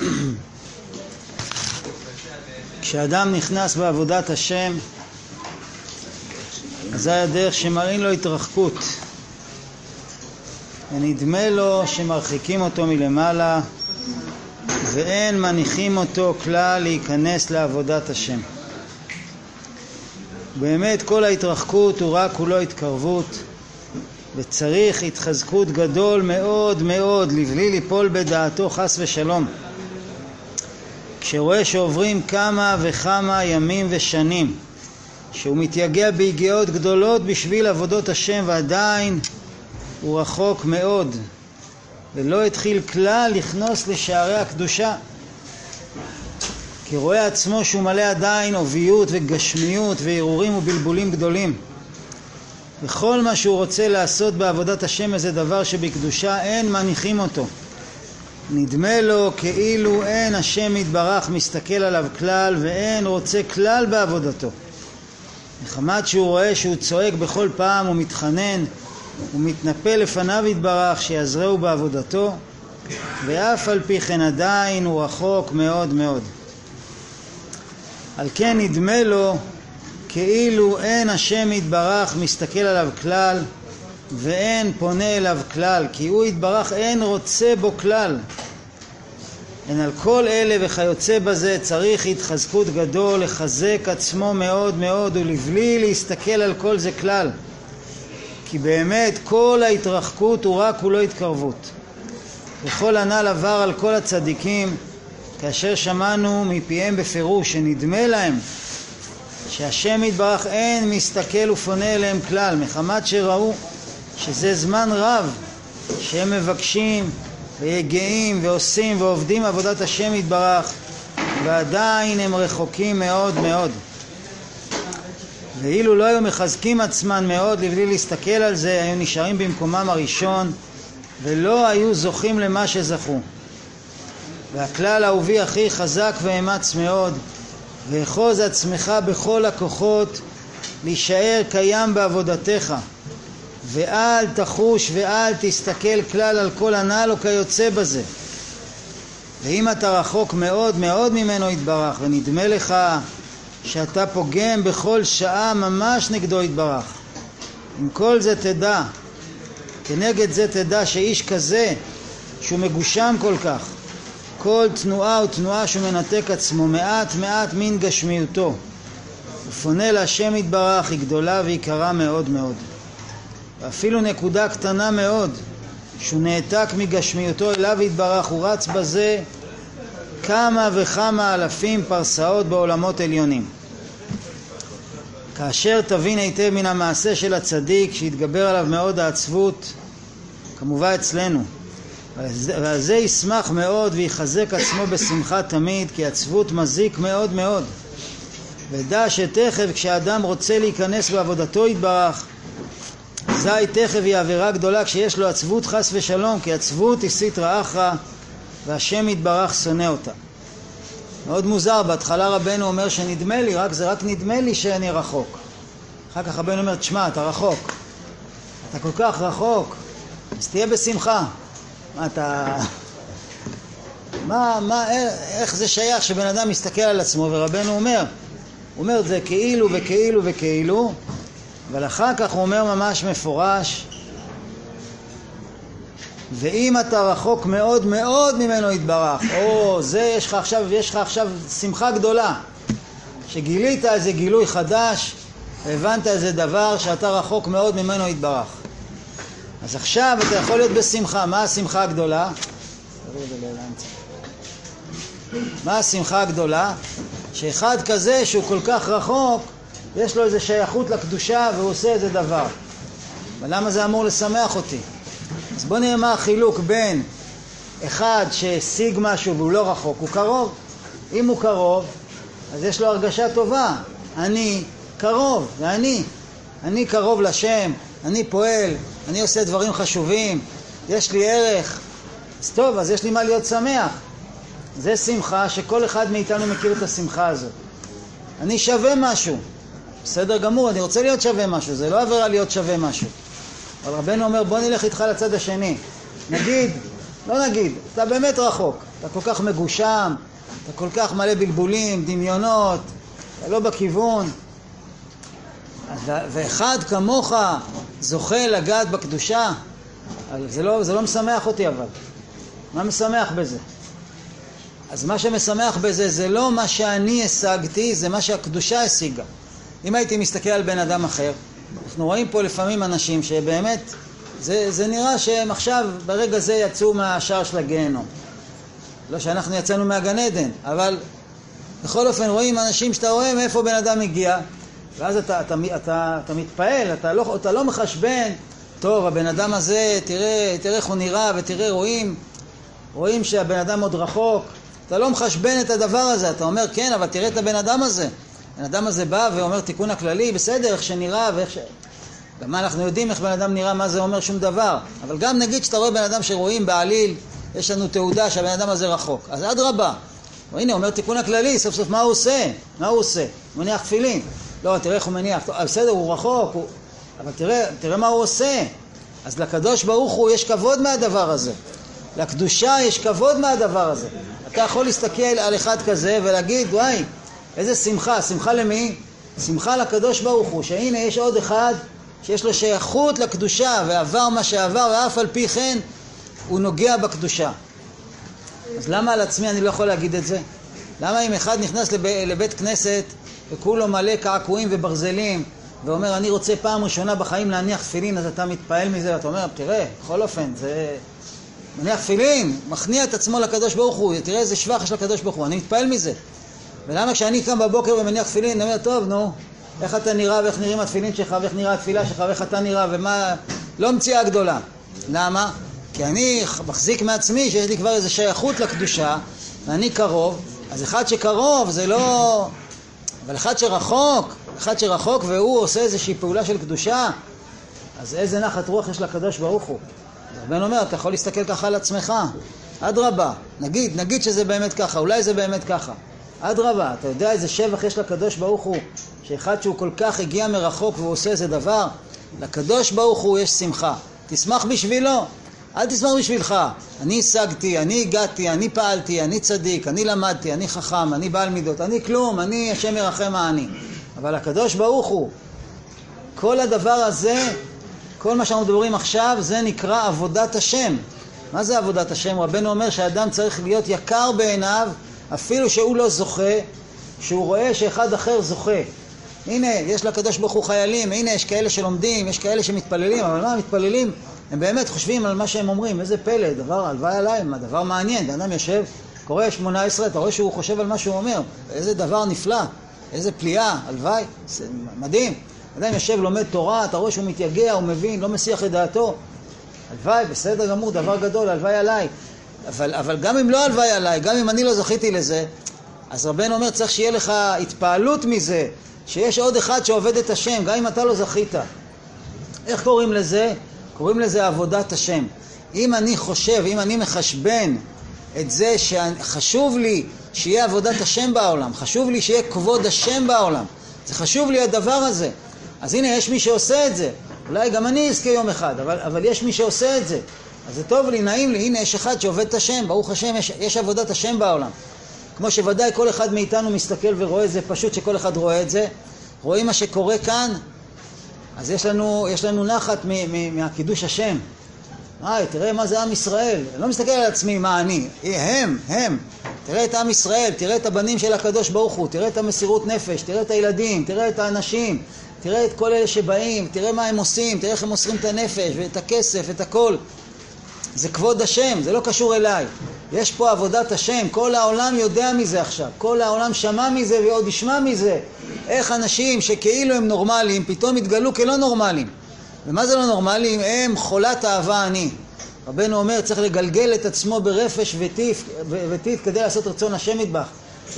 כשאדם נכנס בעבודת השם, אזי הדרך שמראים לו התרחקות, ונדמה לו שמרחיקים אותו מלמעלה, ואין מניחים אותו כלל להיכנס לעבודת השם. באמת כל ההתרחקות הוא רק כולו התקרבות, וצריך התחזקות גדול מאוד מאוד לבלי ליפול בדעתו חס ושלום. כשרואה שעוברים כמה וכמה ימים ושנים שהוא מתייגע ביגיעות גדולות בשביל עבודות השם ועדיין הוא רחוק מאוד ולא התחיל כלל לכנוס לשערי הקדושה. כי רואה עצמו שהוא מלא עדיין עוביות וגשמיות והרהורים ובלבולים גדולים. וכל מה שהוא רוצה לעשות בעבודת השם איזה דבר שבקדושה אין מניחים אותו נדמה לו כאילו אין השם יתברך מסתכל עליו כלל ואין רוצה כלל בעבודתו. מחמת שהוא רואה שהוא צועק בכל פעם ומתחנן ומתנפל לפניו יתברך שיעזרהו בעבודתו ואף על פי כן עדיין הוא רחוק מאוד מאוד. על כן נדמה לו כאילו אין השם יתברך מסתכל עליו כלל ואין פונה אליו כלל, כי הוא יתברך אין רוצה בו כלל. הן על כל אלה וכיוצא בזה צריך התחזקות גדול לחזק עצמו מאוד מאוד ולבלי להסתכל על כל זה כלל. כי באמת כל ההתרחקות הוא רק כולו התקרבות. וכל הנ"ל עבר על כל הצדיקים כאשר שמענו מפיהם בפירוש שנדמה להם שהשם יתברך אין מסתכל ופונה אליהם כלל מחמת שראו שזה זמן רב שהם מבקשים ויגעים ועושים ועובדים עבודת השם יתברך ועדיין הם רחוקים מאוד מאוד. ואילו לא היו מחזקים עצמם מאוד לבלי להסתכל על זה היו נשארים במקומם הראשון ולא היו זוכים למה שזכו. והכלל אהובי הכי חזק ואמץ מאוד ואחוז עצמך בכל הכוחות להישאר קיים בעבודתך ואל תחוש ואל תסתכל כלל על כל הנ"ל או כיוצא בזה. ואם אתה רחוק מאוד מאוד ממנו יתברך ונדמה לך שאתה פוגם בכל שעה ממש נגדו יתברך. עם כל זה תדע, כנגד זה תדע שאיש כזה שהוא מגושם כל כך, כל תנועה ותנועה שהוא מנתק עצמו מעט מעט מן גשמיותו ופונה להשם יתברך היא גדולה ויקרה מאוד מאוד. ואפילו נקודה קטנה מאוד שהוא נעתק מגשמיותו אליו יתברך הוא רץ בזה כמה וכמה אלפים פרסאות בעולמות עליונים. כאשר תבין היטב מן המעשה של הצדיק שהתגבר עליו מאוד העצבות כמובן אצלנו. ועל זה ישמח מאוד ויחזק עצמו בשמחה תמיד כי עצבות מזיק מאוד מאוד. ודע שתכף כשאדם רוצה להיכנס בעבודתו יתברך אזי תכף היא עבירה גדולה כשיש לו עצבות חס ושלום, כי עצבות היא סטרא אחרא והשם יתברך שונא אותה. מאוד מוזר, בהתחלה רבנו אומר שנדמה לי, רק זה רק נדמה לי שאני רחוק. אחר כך רבנו אומר, תשמע, אתה רחוק. אתה כל כך רחוק, אז תהיה בשמחה. מה אתה... מה, מה, איך זה שייך שבן אדם מסתכל על עצמו ורבנו אומר, הוא אומר זה כאילו וכאילו וכאילו אבל אחר כך הוא אומר ממש מפורש ואם אתה רחוק מאוד מאוד ממנו יתברך, או זה יש לך עכשיו, יש לך עכשיו שמחה גדולה שגילית איזה גילוי חדש והבנת איזה דבר שאתה רחוק מאוד ממנו יתברך אז עכשיו אתה יכול להיות בשמחה, מה השמחה הגדולה? מה השמחה הגדולה? שאחד כזה שהוא כל כך רחוק יש לו איזה שייכות לקדושה והוא עושה איזה דבר. אבל למה זה אמור לשמח אותי? אז בוא נראה מה החילוק בין אחד שהשיג משהו והוא לא רחוק, הוא קרוב. אם הוא קרוב, אז יש לו הרגשה טובה. אני קרוב, ואני. אני קרוב לשם, אני פועל, אני עושה דברים חשובים, יש לי ערך. אז טוב, אז יש לי מה להיות שמח. זה שמחה שכל אחד מאיתנו מכיר את השמחה הזאת. אני שווה משהו. בסדר גמור, אני רוצה להיות שווה משהו, זה לא עבירה להיות שווה משהו. אבל רבנו אומר בוא נלך איתך לצד השני. נגיד, לא נגיד, אתה באמת רחוק, אתה כל כך מגושם, אתה כל כך מלא בלבולים, דמיונות, אתה לא בכיוון. ואחד כמוך זוכה לגעת בקדושה, זה לא, זה לא משמח אותי אבל. מה משמח בזה? אז מה שמשמח בזה זה לא מה שאני השגתי, זה מה שהקדושה השיגה. אם הייתי מסתכל על בן אדם אחר, אנחנו רואים פה לפעמים אנשים שבאמת, זה, זה נראה שהם עכשיו, ברגע זה יצאו מהשער של הגיהנום. לא שאנחנו יצאנו מהגן עדן, אבל בכל אופן רואים אנשים שאתה רואה מאיפה בן אדם הגיע, ואז אתה, אתה, אתה, אתה, אתה מתפעל, אתה לא, אתה לא מחשבן, טוב, הבן אדם הזה, תראה, תראה איך הוא נראה, ותראה, רואים, רואים שהבן אדם עוד רחוק, אתה לא מחשבן את הדבר הזה, אתה אומר, כן, אבל תראה את הבן אדם הזה. הבן אדם הזה בא ואומר תיקון הכללי, בסדר, איך שנראה ואיך ש... גם אנחנו יודעים איך בן אדם נראה, מה זה אומר שום דבר. אבל גם נגיד שאתה רואה בן אדם שרואים בעליל, יש לנו תעודה שהבן אדם הזה רחוק. אז אדרבה. הנה, אומר תיקון הכללי, סוף סוף מה הוא עושה? מה הוא עושה? הוא מניח תפילין. לא, תראה איך הוא מניח. טוב, בסדר, הוא רחוק, הוא... אבל תראה, תראה מה הוא עושה. אז לקדוש ברוך הוא יש כבוד מהדבר הזה. לקדושה יש כבוד מהדבר הזה. אתה יכול להסתכל על אחד כזה ולהגיד, וואי, איזה שמחה. שמחה למי? שמחה לקדוש ברוך הוא, שהנה יש עוד אחד שיש לו שייכות לקדושה ועבר מה שעבר ואף על פי כן הוא נוגע בקדושה. אז למה על עצמי אני לא יכול להגיד את זה? למה אם אחד נכנס לב, לבית כנסת וכולו מלא קעקועים וברזלים ואומר אני רוצה פעם ראשונה בחיים להניח תפילין אז אתה מתפעל מזה ואתה אומר תראה בכל אופן זה מניח תפילין מכניע את עצמו לקדוש ברוך הוא תראה איזה שבח יש לקדוש ברוך הוא אני מתפעל מזה ולמה כשאני קם בבוקר ומניח תפילין אני אומר טוב נו איך אתה נראה ואיך נראים התפילין שלך ואיך נראה התפילה שלך ואיך אתה נראה ומה לא מציאה גדולה למה? כי אני מחזיק מעצמי שיש לי כבר איזו שייכות לקדושה ואני קרוב אז אחד שקרוב זה לא... אבל אחד שרחוק, אחד שרחוק והוא עושה איזושהי פעולה של קדושה אז איזה נחת רוח יש לקדוש ברוך הוא. אז רבן אומר, אתה יכול להסתכל ככה על עצמך. אדרבה, נגיד, נגיד שזה באמת ככה, אולי זה באמת ככה. אדרבה, אתה יודע איזה שבח יש לקדוש ברוך הוא, שאחד שהוא כל כך הגיע מרחוק והוא עושה איזה דבר, לקדוש ברוך הוא יש שמחה. תשמח בשבילו, אל תשמח בשבילך. אני השגתי, אני הגעתי, אני פעלתי, אני צדיק, אני למדתי, אני חכם, אני בעל מידות, אני כלום, אני השם ירחם העני. אבל הקדוש ברוך הוא, כל הדבר הזה, כל מה שאנחנו מדברים עכשיו, זה נקרא עבודת השם. מה זה עבודת השם? רבנו אומר שאדם צריך להיות יקר בעיניו, אפילו שהוא לא זוכה, שהוא רואה שאחד אחר זוכה. הנה, יש לקדוש ברוך הוא חיילים, הנה, יש כאלה שלומדים, יש כאלה שמתפללים, אבל מה, מתפללים הם באמת חושבים על מה שהם אומרים, איזה פלא, דבר, הלוואי עליי, דבר מעניין, בן אדם יושב, קורא שמונה עשרה, אתה רואה שהוא חושב על מה שהוא אומר, איזה דבר נפלא, איזה פליאה, הלוואי, מדהים. אדם יושב, לומד תורה, אתה רואה שהוא מתייגע, הוא מבין, לא מסיח את דעתו. הלוואי, בסדר גמור, דבר גדול, הלוואי עליי. אבל, אבל גם אם לא הלוואי עליי, גם אם אני לא זכיתי לזה, אז רבנו אומר, צריך שיהיה לך התפעלות מזה, שיש עוד אחד שעובד את השם, גם אם אתה לא זכית. איך קוראים לזה? קוראים לזה עבודת השם. אם אני חושב, אם אני מחשבן את זה שחשוב לי שיהיה עבודת השם בעולם, חשוב לי שיהיה כבוד השם בעולם, זה חשוב לי הדבר הזה. אז הנה, יש מי שעושה את זה. אולי גם אני אזכה יום אחד, אבל, אבל יש מי שעושה את זה. אז זה טוב לי, נעים לי, הנה יש אחד שעובד את השם, ברוך השם, יש, יש עבודת השם בעולם. כמו שוודאי כל אחד מאיתנו מסתכל ורואה את זה, פשוט שכל אחד רואה את זה. רואים מה שקורה כאן, אז יש לנו, יש לנו נחת מ, מ, מהקידוש השם. היי, תראה מה זה עם ישראל. אני לא מסתכל על עצמי מה אני, הם, הם. תראה את עם ישראל, תראה את הבנים של הקדוש ברוך הוא, תראה את המסירות נפש, תראה את הילדים, תראה את האנשים, תראה את כל אלה שבאים, תראה מה הם עושים, תראה איך הם מוסרים את הנפש ואת הכסף, את הכל. זה כבוד השם, זה לא קשור אליי. יש פה עבודת השם, כל העולם יודע מזה עכשיו, כל העולם שמע מזה ועוד ישמע מזה. איך אנשים שכאילו הם נורמליים, פתאום התגלו כלא נורמליים. ומה זה לא נורמליים? הם חולת אהבה אני. רבנו אומר, צריך לגלגל את עצמו ברפש וטיף, וטיט כדי לעשות רצון השם מטבח.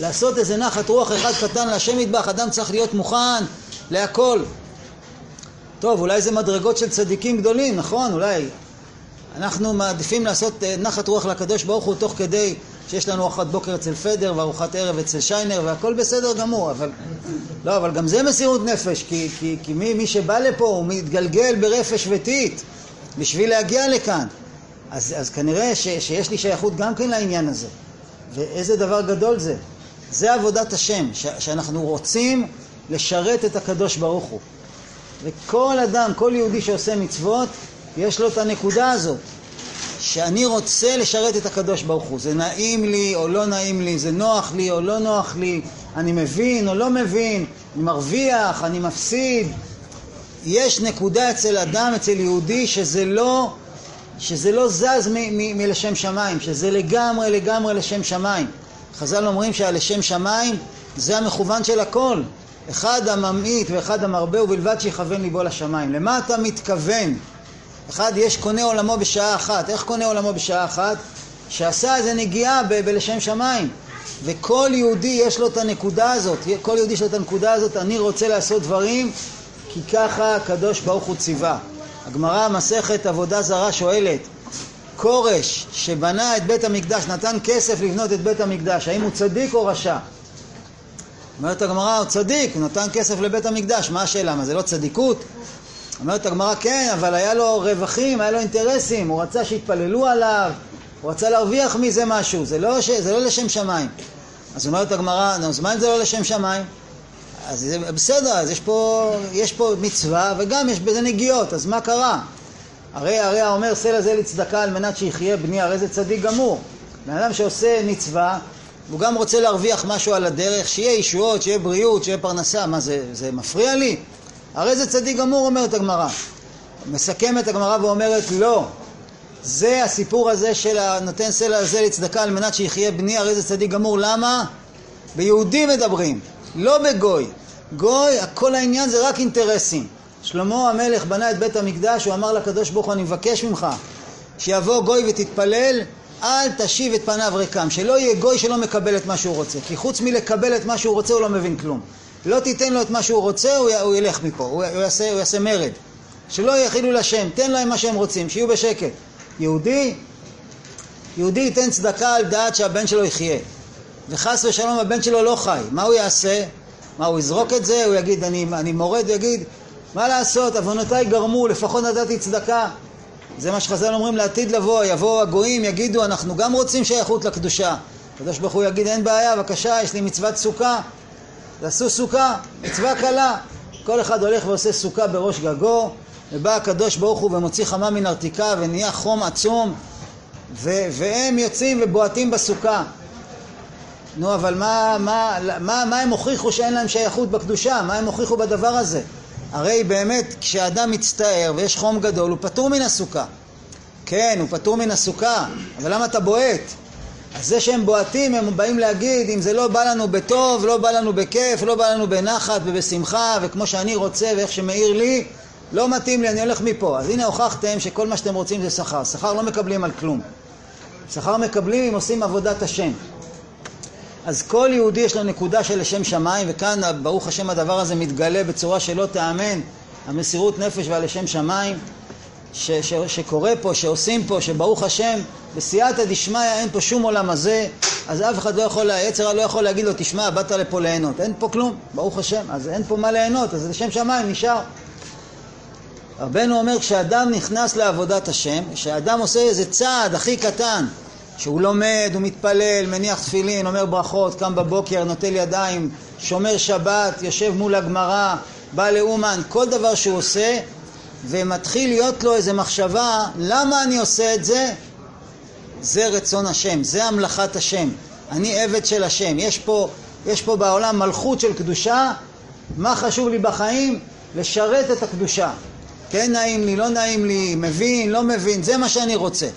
לעשות איזה נחת רוח אחד קטן להשם מטבח, אדם צריך להיות מוכן להכל. טוב, אולי זה מדרגות של צדיקים גדולים, נכון? אולי אנחנו מעדיפים לעשות אה, נחת רוח לקדוש ברוך הוא תוך כדי שיש לנו ארוחת בוקר אצל פדר וארוחת ערב אצל שיינר והכל בסדר גמור, אבל לא, אבל גם זה מסירות נפש, כי, כי, כי מי, מי שבא לפה הוא מתגלגל ברפש וטיט בשביל להגיע לכאן. אז, אז כנראה ש, שיש לי שייכות גם כן לעניין הזה. ואיזה דבר גדול זה. זה עבודת השם, ש, שאנחנו רוצים לשרת את הקדוש ברוך הוא. וכל אדם, כל יהודי שעושה מצוות, יש לו את הנקודה הזאת, שאני רוצה לשרת את הקדוש ברוך הוא. זה נעים לי או לא נעים לי, זה נוח לי או לא נוח לי, אני מבין או לא מבין, אני מרוויח, אני מפסיד. יש נקודה אצל אדם, אצל יהודי, שזה לא, שזה לא זז מ- מ- מלשם שמיים, שזה לגמרי לגמרי לשם שמיים. חז"ל אומרים שהלשם שמיים זה המכוון של הכל. אחד הממעיט ואחד המרבה ובלבד שיכוון ליבו לשמיים. למה אתה מתכוון? אחד יש קונה עולמו בשעה אחת. איך קונה עולמו בשעה אחת? שעשה איזה נגיעה ב- בלשם שמיים. וכל יהודי יש לו את הנקודה הזאת, כל יהודי יש לו את הנקודה הזאת, אני רוצה לעשות דברים כי ככה הקדוש ברוך הוא ציווה. הגמרא מסכת עבודה זרה שואלת, כורש שבנה את בית המקדש, נתן כסף לבנות את בית המקדש, האם הוא צדיק או רשע? אומרת הגמרא, הוא צדיק, הוא נתן כסף לבית המקדש, מה השאלה? מה זה לא צדיקות? אומרת הגמרא, כן, אבל היה לו רווחים, היה לו אינטרסים, הוא רצה שיתפללו עליו, הוא רצה להרוויח מזה משהו, זה לא, ש... זה לא לשם שמיים. אז אומרת הגמרא, אז מה אם זה לא לשם שמיים? אז זה בסדר, אז יש פה, יש פה מצווה וגם יש בזה נגיעות, אז מה קרה? הרי הרי האומר סלע זה לצדקה על מנת שיחיה בני, הרי זה צדיק גמור. בן אדם שעושה מצווה, הוא גם רוצה להרוויח משהו על הדרך, שיהיה ישועות, שיהיה בריאות, שיהיה פרנסה, מה זה, זה מפריע לי? הרי זה צדיק גמור, אומרת הגמרא. מסכמת הגמרא ואומרת לא, זה הסיפור הזה של הנותן סלע הזה לצדקה על מנת שיחיה בני, הרי זה צדיק גמור, למה? ביהודים מדברים, לא בגוי. גוי, כל העניין זה רק אינטרסים. שלמה המלך בנה את בית המקדש, הוא אמר לקדוש ברוך הוא, אני מבקש ממך שיבוא גוי ותתפלל, אל תשיב את פניו ריקם, שלא יהיה גוי שלא מקבל את מה שהוא רוצה, כי חוץ מלקבל את מה שהוא רוצה הוא לא מבין כלום. לא תיתן לו את מה שהוא רוצה, הוא, הוא ילך מפה, הוא, הוא, יעשה, הוא יעשה מרד. שלא יחילו לשם, תן להם מה שהם רוצים, שיהיו בשקט. יהודי, יהודי ייתן צדקה על דעת שהבן שלו יחיה. וחס ושלום הבן שלו לא חי, מה הוא יעשה? מה, הוא יזרוק את זה? הוא יגיד, אני, אני מורד, הוא יגיד, מה לעשות, עוונותיי גרמו, לפחות נתתי צדקה. זה מה שחז"ל אומרים לעתיד לבוא, יבואו הגויים, יגידו, אנחנו גם רוצים שייכות לקדושה. הקדוש ברוך הוא יגיד, אין בעיה, בבקשה, יש לי מצוות סוכה, תעשו סוכה, מצווה קלה. כל אחד הולך ועושה סוכה בראש גגו, ובא הקדוש ברוך הוא ומוציא חמה מן ארתיקה ונהיה חום עצום, ו- והם יוצאים ובועטים בסוכה. נו, אבל מה, מה, מה, מה הם הוכיחו שאין להם שייכות בקדושה? מה הם הוכיחו בדבר הזה? הרי באמת, כשאדם מצטער ויש חום גדול, הוא פטור מן הסוכה. כן, הוא פטור מן הסוכה, אבל למה אתה בועט? אז זה שהם בועטים, הם באים להגיד, אם זה לא בא לנו בטוב, לא בא לנו בכיף, לא בא לנו בנחת ובשמחה, וכמו שאני רוצה ואיך שמאיר לי, לא מתאים לי, אני הולך מפה. אז הנה הוכחתם שכל מה שאתם רוצים זה שכר. שכר לא מקבלים על כלום. שכר מקבלים אם עושים עבודת השם. אז כל יהודי יש לו נקודה של לשם שמיים, וכאן ברוך השם הדבר הזה מתגלה בצורה שלא תאמן, המסירות נפש והלשם שמיים, ש, ש, שקורה פה, שעושים פה, שברוך השם, בסייעתא דשמיא אין פה שום עולם הזה, אז אף אחד לא יכול, היצר לא יכול להגיד לו, תשמע, באת לפה ליהנות, אין פה כלום, ברוך השם, אז אין פה מה ליהנות, אז לשם שמיים נשאר. רבנו אומר, כשאדם נכנס לעבודת השם, כשאדם עושה איזה צעד הכי קטן, שהוא לומד, הוא מתפלל, מניח תפילין, אומר ברכות, קם בבוקר, נוטל ידיים, שומר שבת, יושב מול הגמרא, בא לאומן, כל דבר שהוא עושה, ומתחיל להיות לו איזו מחשבה, למה אני עושה את זה? זה רצון השם, זה המלאכת השם, אני עבד של השם, יש פה, יש פה בעולם מלכות של קדושה, מה חשוב לי בחיים? לשרת את הקדושה. כן נעים לי, לא נעים לי, מבין, לא מבין, זה מה שאני רוצה.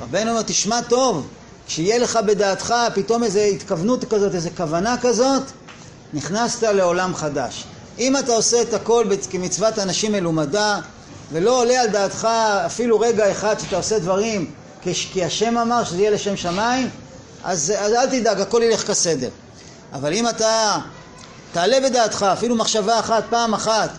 רבנו אומר, תשמע טוב, כשיהיה לך בדעתך פתאום איזו התכוונות כזאת, איזו כוונה כזאת, נכנסת לעולם חדש. אם אתה עושה את הכל כמצוות אנשים מלומדה, ולא עולה על דעתך אפילו רגע אחד שאתה עושה דברים כי השם אמר שזה יהיה לשם שמיים, אז, אז אל תדאג, הכל ילך כסדר. אבל אם אתה תעלה בדעתך אפילו מחשבה אחת, פעם אחת,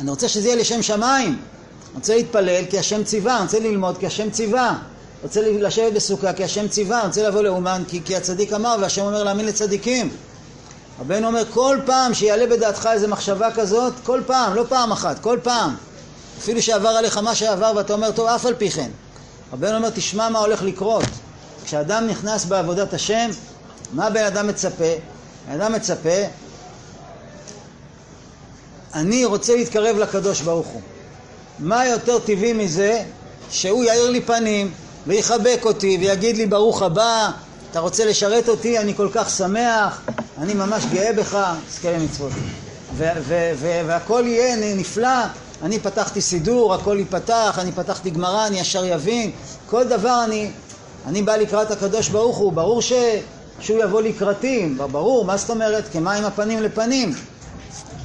אני רוצה שזה יהיה לשם שמיים, אני רוצה להתפלל כי השם ציווה, אני רוצה ללמוד כי השם ציווה, רוצה לשבת בסוכה כי השם ציווה, אני רוצה לבוא לאומן כי, כי הצדיק אמר והשם אומר להאמין לצדיקים. רבנו אומר כל פעם שיעלה בדעתך איזו מחשבה כזאת, כל פעם, לא פעם אחת, כל פעם, אפילו שעבר עליך מה שעבר ואתה אומר, טוב, אף על פי כן. רבנו אומר, תשמע מה הולך לקרות. כשאדם נכנס בעבודת השם, מה בן אדם מצפה? בן אדם מצפה, אני רוצה להתקרב לקדוש ברוך הוא. מה יותר טבעי מזה שהוא יאיר לי פנים ויחבק אותי ויגיד לי ברוך הבא, אתה רוצה לשרת אותי, אני כל כך שמח, אני ממש גאה בך, תזכה למצוות. והכל יהיה נפלא, אני פתחתי סידור, הכל ייפתח, אני פתחתי גמרא, אני ישר יבין, כל דבר אני, אני בא לקראת הקדוש ברוך הוא, ברור ש, שהוא יבוא לקראתי, ברור, מה זאת אומרת? כמים הפנים לפנים.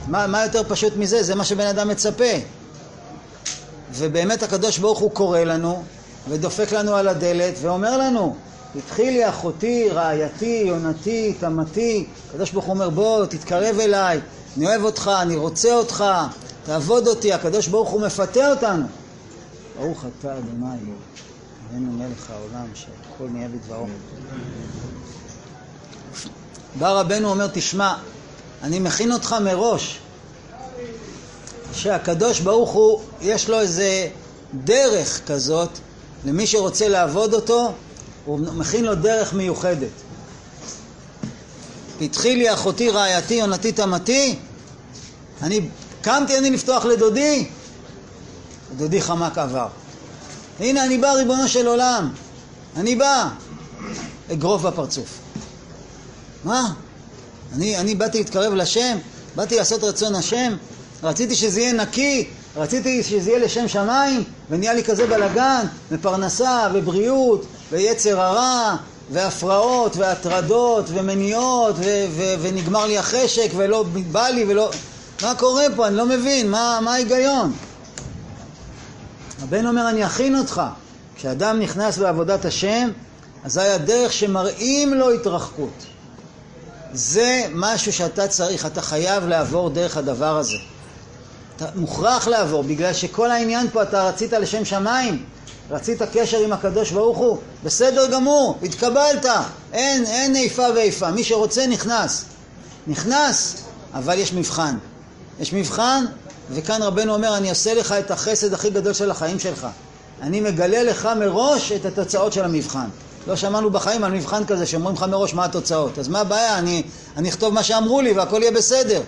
מה, מה יותר פשוט מזה? זה מה שבן אדם מצפה. ובאמת הקדוש ברוך הוא קורא לנו ודופק לנו על הדלת ואומר לנו התחילי אחותי, רעייתי, יונתי, תמתי הקדוש ברוך הוא אומר בוא תתקרב אליי אני אוהב אותך, אני רוצה אותך תעבוד אותי, הקדוש ברוך הוא מפתה אותנו. ברוך אתה אדוני אבינו מלך העולם שהכל נהיה בדברו בא רבנו אומר תשמע אני מכין אותך מראש שהקדוש ברוך הוא, יש לו איזה דרך כזאת, למי שרוצה לעבוד אותו, הוא מכין לו דרך מיוחדת. פתחי לי אחותי רעייתי יונתי תמתי, אני קמתי אני לפתוח לדודי, דודי חמק עבר. הנה אני בא ריבונו של עולם, אני בא, אגרוף בפרצוף. מה? אני, אני באתי להתקרב לשם, באתי לעשות רצון השם, רציתי שזה יהיה נקי, רציתי שזה יהיה לשם שמיים, ונהיה לי כזה בלגן, ופרנסה, ובריאות, ויצר הרע, והפרעות, והטרדות, ומניעות, ו- ו- ונגמר לי החשק, ולא בא לי, ולא... מה קורה פה? אני לא מבין, מה, מה ההיגיון? הבן אומר, אני אכין אותך. כשאדם נכנס בעבודת השם, אזי הדרך שמראים לו התרחקות. זה משהו שאתה צריך, אתה חייב לעבור דרך הדבר הזה. אתה מוכרח לעבור, בגלל שכל העניין פה אתה רצית לשם שמיים, רצית קשר עם הקדוש ברוך הוא, בסדר גמור, התקבלת, אין, אין איפה ואיפה, מי שרוצה נכנס. נכנס, אבל יש מבחן. יש מבחן, וכאן רבנו אומר, אני עושה לך את החסד הכי גדול של החיים שלך. אני מגלה לך מראש את התוצאות של המבחן. לא שמענו בחיים על מבחן כזה שאומרים לך מראש מה התוצאות. אז מה הבעיה? אני, אני אכתוב מה שאמרו לי והכל יהיה בסדר.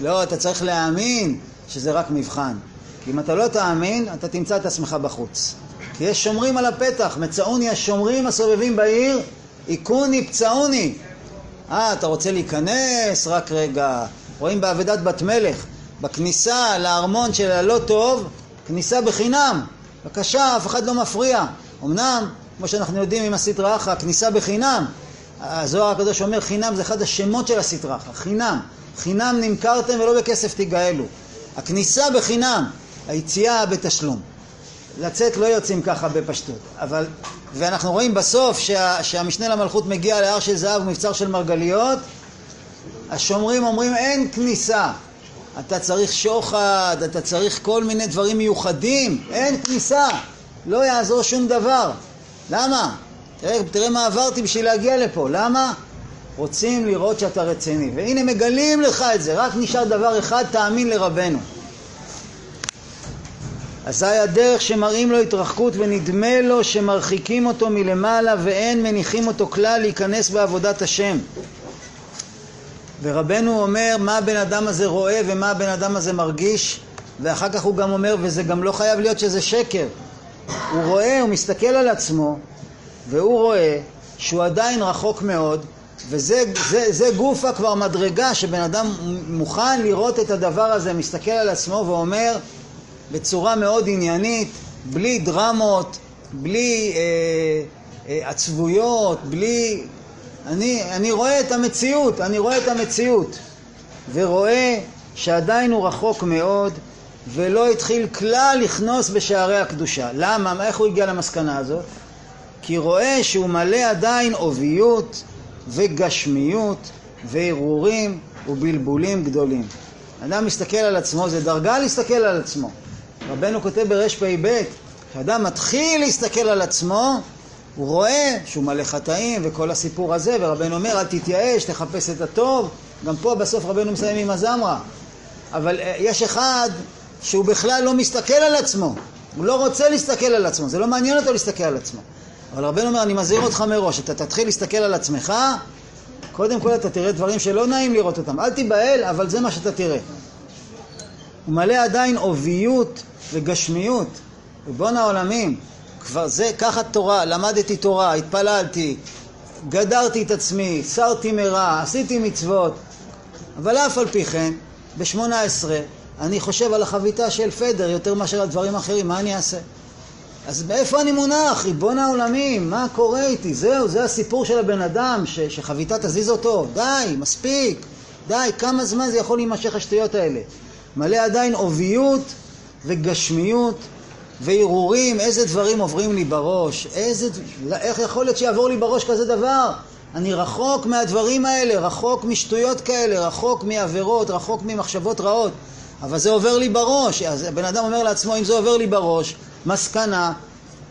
לא, אתה צריך להאמין שזה רק מבחן. כי אם אתה לא תאמין, אתה תמצא את עצמך בחוץ. יש שומרים על הפתח, מצאוני השומרים הסובבים בעיר, היכוני פצעוני. אה, אתה רוצה להיכנס? רק רגע. רואים באבדת בת מלך, בכניסה לארמון של הלא טוב, כניסה בחינם. בבקשה, אף אחד לא מפריע. אמנם, כמו שאנחנו יודעים עם הסטרא אחא, כניסה בחינם. הזוהר הקדוש אומר חינם זה אחד השמות של הסטרא אחא, חינם. חינם נמכרתם ולא בכסף תיגאלו. הכניסה בחינם, היציאה בתשלום. לצאת לא יוצאים ככה בפשטות, אבל, ואנחנו רואים בסוף שה, שהמשנה למלכות מגיע להר של זהב ומבצר של מרגליות, השומרים אומרים אין כניסה, אתה צריך שוחד, אתה צריך כל מיני דברים מיוחדים, אין כניסה, לא יעזור שום דבר. למה? תראה, תראה מה עברתי בשביל להגיע לפה, למה? רוצים לראות שאתה רציני. והנה מגלים לך את זה, רק נשאר דבר אחד, תאמין לרבנו. אזי הדרך שמראים לו התרחקות ונדמה לו שמרחיקים אותו מלמעלה ואין מניחים אותו כלל להיכנס בעבודת השם. ורבנו אומר מה הבן אדם הזה רואה ומה הבן אדם הזה מרגיש ואחר כך הוא גם אומר וזה גם לא חייב להיות שזה שקר הוא רואה, הוא מסתכל על עצמו והוא רואה שהוא עדיין רחוק מאוד וזה זה, זה גופה כבר מדרגה שבן אדם מוכן לראות את הדבר הזה, מסתכל על עצמו ואומר בצורה מאוד עניינית, בלי דרמות, בלי אה, אה, עצבויות, בלי... אני, אני רואה את המציאות, אני רואה את המציאות ורואה שעדיין הוא רחוק מאוד ולא התחיל כלל לכנוס בשערי הקדושה. למה? איך הוא הגיע למסקנה הזאת? כי רואה שהוא מלא עדיין עוביות וגשמיות והרהורים ובלבולים גדולים. אדם מסתכל על עצמו, זה דרגה להסתכל על עצמו. רבנו כותב ברפ"ב, כשאדם מתחיל להסתכל על עצמו, הוא רואה שהוא מלא חטאים וכל הסיפור הזה, ורבנו אומר אל תתייאש, תחפש את הטוב, גם פה בסוף רבנו מסיים עם הזמרה. אבל אה, יש אחד שהוא בכלל לא מסתכל על עצמו, הוא לא רוצה להסתכל על עצמו, זה לא מעניין אותו להסתכל על עצמו. אבל רבנו אומר, אני מזהיר אותך מראש, אתה תתחיל להסתכל על עצמך, קודם כל אתה תראה דברים שלא נעים לראות אותם. אל תיבהל, אבל זה מה שאתה תראה. הוא מלא עדיין עוביות וגשמיות. ריבון העולמים, כבר זה, ככה תורה, למדתי תורה, התפללתי, גדרתי את עצמי, סרתי מרע, עשיתי מצוות, אבל אף על פי כן, ב-18 אני חושב על החביתה של פדר יותר מאשר על דברים אחרים, מה אני אעשה? אז מאיפה אני מונח? ריבון העולמים, מה קורה איתי? זהו, זה הסיפור של הבן אדם, ש- שחביתה תזיז אותו. די, מספיק. די, כמה זמן זה יכול להימשך השטויות האלה? מלא עדיין עוביות וגשמיות והרהורים, איזה דברים עוברים לי בראש, איזה, איך יכול להיות שיעבור לי בראש כזה דבר? אני רחוק מהדברים האלה, רחוק משטויות כאלה, רחוק מעבירות, רחוק ממחשבות רעות, אבל זה עובר לי בראש. אז הבן אדם אומר לעצמו, אם זה עובר לי בראש, מסקנה,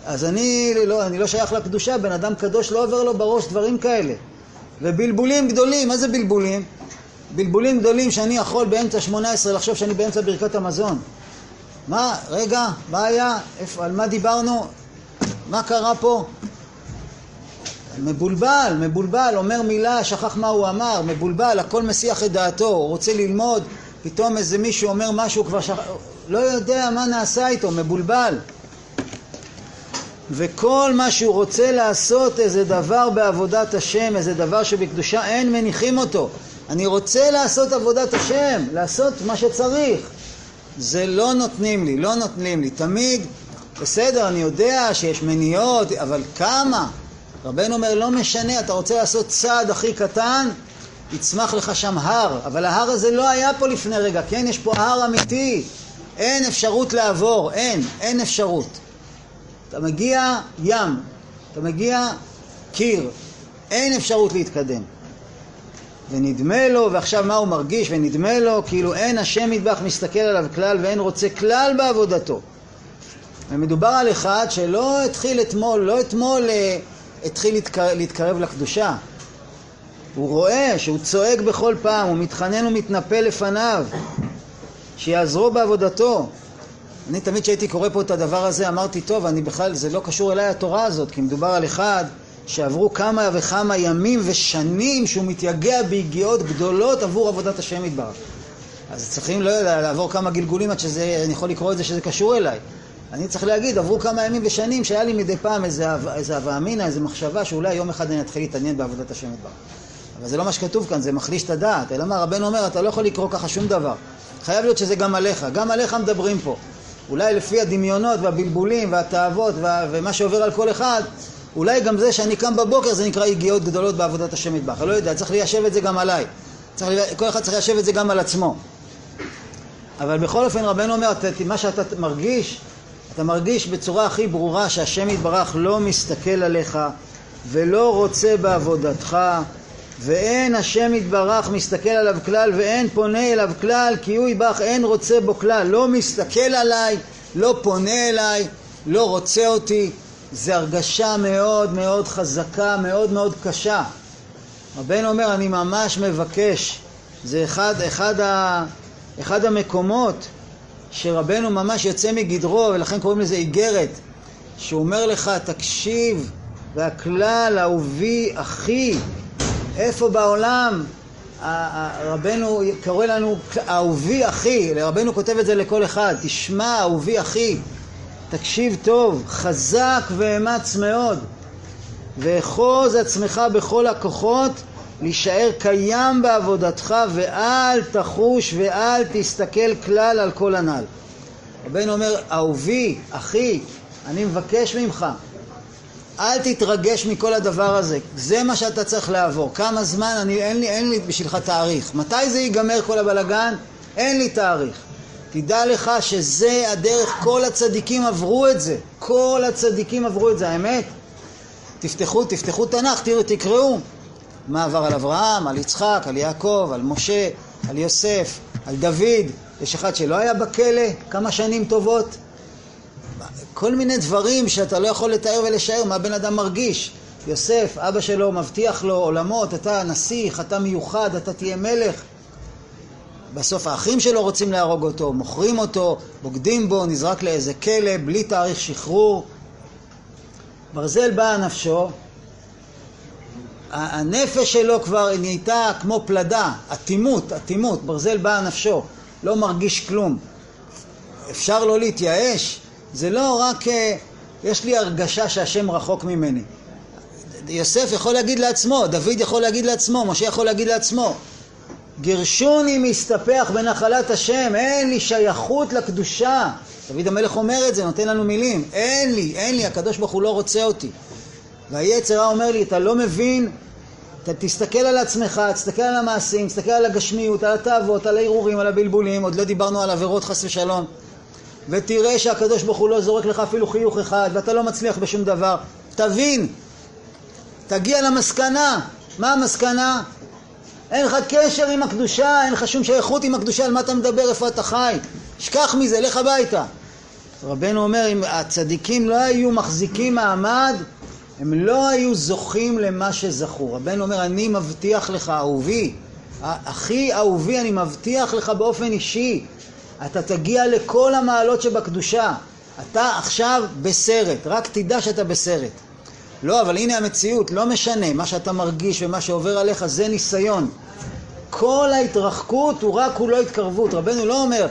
אז אני לא, אני לא שייך לקדושה, בן אדם קדוש לא עובר לו בראש דברים כאלה. ובלבולים גדולים, מה זה בלבולים? בלבולים גדולים שאני יכול באמצע שמונה עשרה לחשוב שאני באמצע ברכת המזון. מה, רגע, מה היה? איפה, על מה דיברנו? מה קרה פה? מבולבל, מבולבל, אומר מילה, שכח מה הוא אמר, מבולבל, הכל מסיח את דעתו, הוא רוצה ללמוד, פתאום איזה מישהו אומר משהו כבר שכח... לא יודע מה נעשה איתו, מבולבל. וכל מה שהוא רוצה לעשות איזה דבר בעבודת השם, איזה דבר שבקדושה אין מניחים אותו. אני רוצה לעשות עבודת השם, לעשות מה שצריך. זה לא נותנים לי, לא נותנים לי. תמיד, בסדר, אני יודע שיש מניעות, אבל כמה? רבנו אומר, לא משנה, אתה רוצה לעשות צעד הכי קטן, יצמח לך שם הר. אבל ההר הזה לא היה פה לפני רגע, כן? יש פה הר אמיתי. אין אפשרות לעבור, אין, אין אפשרות. אתה מגיע ים, אתה מגיע קיר, אין אפשרות להתקדם. ונדמה לו, ועכשיו מה הוא מרגיש, ונדמה לו כאילו אין השם מטבח מסתכל עליו כלל ואין רוצה כלל בעבודתו. ומדובר על אחד שלא התחיל אתמול, לא אתמול אה, התחיל להתקרב, להתקרב לקדושה. הוא רואה שהוא צועק בכל פעם, הוא מתחנן ומתנפל לפניו, שיעזרו בעבודתו. אני תמיד כשהייתי קורא פה את הדבר הזה אמרתי, טוב, אני בכלל, זה לא קשור אליי התורה הזאת, כי מדובר על אחד שעברו כמה וכמה ימים ושנים שהוא מתייגע ביגיעות גדולות עבור עבודת השם יתברך. אז צריכים לא לעבור כמה גלגולים עד שזה, אני יכול לקרוא את זה שזה קשור אליי. אני צריך להגיד, עברו כמה ימים ושנים שהיה לי מדי פעם איזה הווה אמינא, איזה מחשבה שאולי יום אחד אני אתחיל להתעניין בעבודת השם יתברך. אבל זה לא מה שכתוב כאן, זה מחליש את הדעת. אלא מה, רבנו אומר, אתה לא יכול לקרוא ככה שום דבר. חייב להיות שזה גם עליך, גם עליך מדברים פה. אולי לפי הדמיונות והבלבולים והתאוות וה... ומה שעובר על כל אחד, אולי גם זה שאני קם בבוקר זה נקרא יגיעות גדולות בעבודת השם מטבח. אני לא יודע, צריך ליישב את זה גם עליי. צריך, כל אחד צריך ליישב את זה גם על עצמו. אבל בכל אופן רבנו אומר, מה שאתה מרגיש, אתה מרגיש בצורה הכי ברורה שהשם יתברך לא מסתכל עליך ולא רוצה בעבודתך ואין השם יתברך מסתכל עליו כלל ואין פונה אליו כלל כי הוא יתברך אין רוצה בו כלל לא מסתכל עליי, לא פונה אליי, לא רוצה אותי זה הרגשה מאוד מאוד חזקה, מאוד מאוד קשה. רבנו אומר אני ממש מבקש. זה אחד, אחד, ה, אחד המקומות שרבנו ממש יוצא מגדרו ולכן קוראים לזה איגרת שהוא אומר לך תקשיב והכלל אהובי אחי איפה בעולם רבנו קורא לנו אהובי אחי, רבנו כותב את זה לכל אחד, תשמע אהובי אחי, תקשיב טוב, חזק ואמץ מאוד, ואחוז עצמך בכל הכוחות להישאר קיים בעבודתך ואל תחוש ואל תסתכל כלל על כל הנ"ל. רבנו אומר, אהובי, אחי, אני מבקש ממך, אל תתרגש מכל הדבר הזה, זה מה שאתה צריך לעבור. כמה זמן, אני, אין, לי, אין לי בשבילך תאריך. מתי זה ייגמר כל הבלגן? אין לי תאריך. תדע לך שזה הדרך, כל הצדיקים עברו את זה. כל הצדיקים עברו את זה, האמת? תפתחו, תפתחו תנ"ך, תראו, תקראו. מה עבר על אברהם, על יצחק, על יעקב, על משה, על יוסף, על דוד. יש אחד שלא היה בכלא כמה שנים טובות, כל מיני דברים שאתה לא יכול לתאר ולשער מה בן אדם מרגיש. יוסף, אבא שלו מבטיח לו עולמות, אתה נסיך, אתה מיוחד, אתה תהיה מלך. בסוף האחים שלו רוצים להרוג אותו, מוכרים אותו, בוגדים בו, נזרק לאיזה כלא, בלי תאריך שחרור. ברזל באה נפשו, הנפש שלו כבר נהייתה כמו פלדה, אטימות, אטימות, ברזל באה נפשו, לא מרגיש כלום. אפשר לא להתייאש? זה לא רק אה, יש לי הרגשה שהשם רחוק ממני. יוסף יכול להגיד לעצמו, דוד יכול להגיד לעצמו, משה יכול להגיד לעצמו, גירשוני מסתפח בנחלת השם, אין לי שייכות לקדושה. דוד המלך אומר את זה, נותן לנו מילים, אין לי, אין לי, הקדוש ברוך הוא לא רוצה אותי. והיצר אומר לי, אתה לא מבין, אתה תסתכל על עצמך, תסתכל על המעשים, תסתכל על הגשמיות, על התאוות, על הערעורים, על הבלבולים, עוד לא דיברנו על עבירות חס ושלום. ותראה שהקדוש ברוך הוא לא זורק לך אפילו חיוך אחד, ואתה לא מצליח בשום דבר. תבין, תגיע למסקנה. מה המסקנה? אין לך קשר עם הקדושה, אין לך שום שייכות עם הקדושה, על מה אתה מדבר, איפה אתה חי? שכח מזה, לך הביתה. רבנו אומר, אם הצדיקים לא היו מחזיקים מעמד, הם לא היו זוכים למה שזכו. רבנו אומר, אני מבטיח לך, אהובי, אחי אהובי, אני מבטיח לך באופן אישי, אתה תגיע לכל המעלות שבקדושה. אתה עכשיו בסרט, רק תדע שאתה בסרט. לא, אבל הנה המציאות, לא משנה, מה שאתה מרגיש ומה שעובר עליך זה ניסיון. כל ההתרחקות הוא רק הוא לא התקרבות. רבנו לא אומר,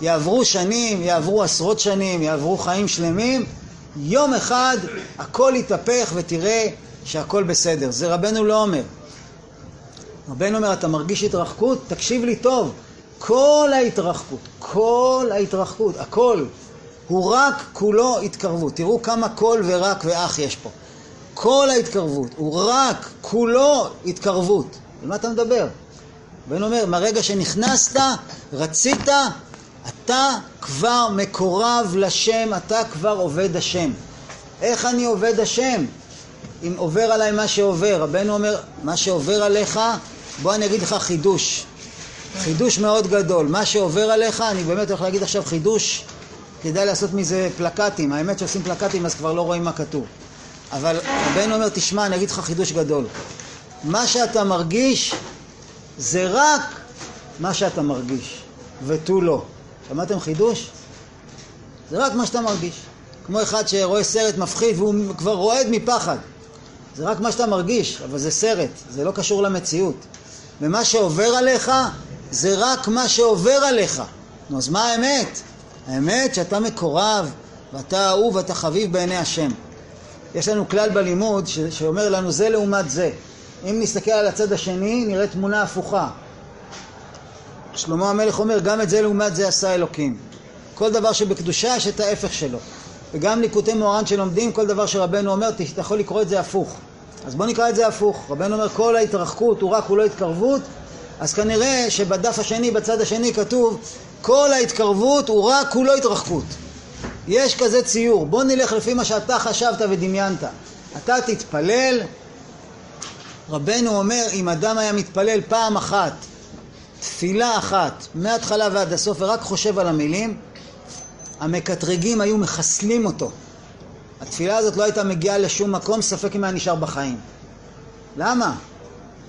יעברו שנים, יעברו עשרות שנים, יעברו חיים שלמים, יום אחד הכל יתהפך ותראה שהכל בסדר. זה רבנו לא אומר. רבנו אומר, אתה מרגיש התרחקות? תקשיב לי טוב. כל ההתרחקות, כל ההתרחקות, הכל, הוא רק כולו התקרבות. תראו כמה קול ורק ואח יש פה. כל ההתקרבות הוא רק כולו התקרבות. על מה אתה מדבר? בן אומר, מהרגע שנכנסת, רצית, אתה כבר מקורב לשם, אתה כבר עובד השם. איך אני עובד השם? אם עובר עליי מה שעובר. רבנו אומר, מה שעובר עליך, בוא אני אגיד לך חידוש. חידוש מאוד גדול. מה שעובר עליך, אני באמת הולך להגיד עכשיו חידוש, כדאי לעשות מזה פלקטים. האמת שעושים פלקטים אז כבר לא רואים מה כתוב. אבל רבנו אומר, תשמע, אני אגיד לך חידוש גדול. מה שאתה מרגיש זה רק מה שאתה מרגיש, ותו לא. שמעתם חידוש? זה רק מה שאתה מרגיש. כמו אחד שרואה סרט מפחיד והוא כבר רועד מפחד. זה רק מה שאתה מרגיש, אבל זה סרט, זה לא קשור למציאות. ומה שעובר עליך זה רק מה שעובר עליך. נו, אז מה האמת? האמת שאתה מקורב, ואתה אהוב ואתה חביב בעיני השם. יש לנו כלל בלימוד ש- שאומר לנו זה לעומת זה. אם נסתכל על הצד השני, נראה תמונה הפוכה. שלמה המלך אומר, גם את זה לעומת זה עשה אלוקים. כל דבר שבקדושה יש את ההפך שלו. וגם ליקוטי מוהר"ן שלומדים, כל דבר שרבנו אומר, אתה יכול לקרוא את זה הפוך. אז בוא נקרא את זה הפוך. רבנו אומר, כל ההתרחקות הוא רק הוא לא התקרבות, אז כנראה שבדף השני, בצד השני, כתוב, כל ההתקרבות הוא רק הוא לא התרחקות. יש כזה ציור, בוא נלך לפי מה שאתה חשבת ודמיינת. אתה תתפלל, רבנו אומר, אם אדם היה מתפלל פעם אחת, תפילה אחת, מההתחלה ועד הסוף, ורק חושב על המילים, המקטרגים היו מחסלים אותו. התפילה הזאת לא הייתה מגיעה לשום מקום, ספק אם היה נשאר בחיים. למה?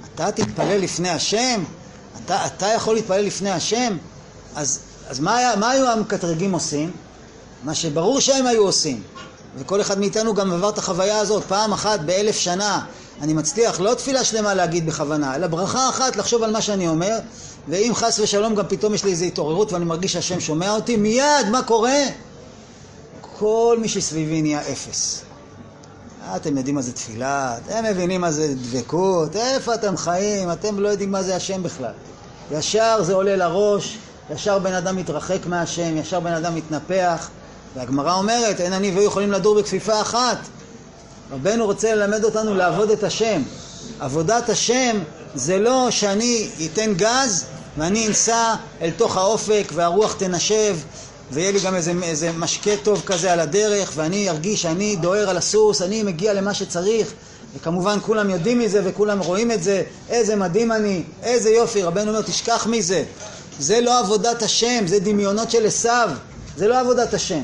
אתה תתפלל לפני השם? אתה, אתה יכול להתפלל לפני השם? אז, אז מה, היה, מה היו המקטרגים עושים? מה שברור שהם היו עושים. וכל אחד מאיתנו גם עבר את החוויה הזאת פעם אחת באלף שנה. אני מצליח לא תפילה שלמה להגיד בכוונה, אלא ברכה אחת לחשוב על מה שאני אומר, ואם חס ושלום גם פתאום יש לי איזו התעוררות ואני מרגיש שהשם שומע אותי, מיד, מה קורה? כל מי שסביבי נהיה אפס. אתם יודעים מה זה תפילה, אתם מבינים מה זה דבקות, איפה אתם חיים, אתם לא יודעים מה זה השם בכלל. ישר זה עולה לראש, ישר בן אדם מתרחק מהשם, ישר בן אדם מתנפח, והגמרא אומרת, אין אני והוא יכולים לדור בכפיפה אחת. רבנו רוצה ללמד אותנו לעבוד את השם. עבודת השם זה לא שאני אתן גז ואני אנסע אל תוך האופק והרוח תנשב ויהיה לי גם איזה, איזה משקה טוב כזה על הדרך ואני ארגיש שאני דוהר על הסוס, אני מגיע למה שצריך וכמובן כולם יודעים מזה וכולם רואים את זה, איזה מדהים אני, איזה יופי, רבנו אומר תשכח מזה, זה לא עבודת השם, זה דמיונות של עשיו, זה לא עבודת השם.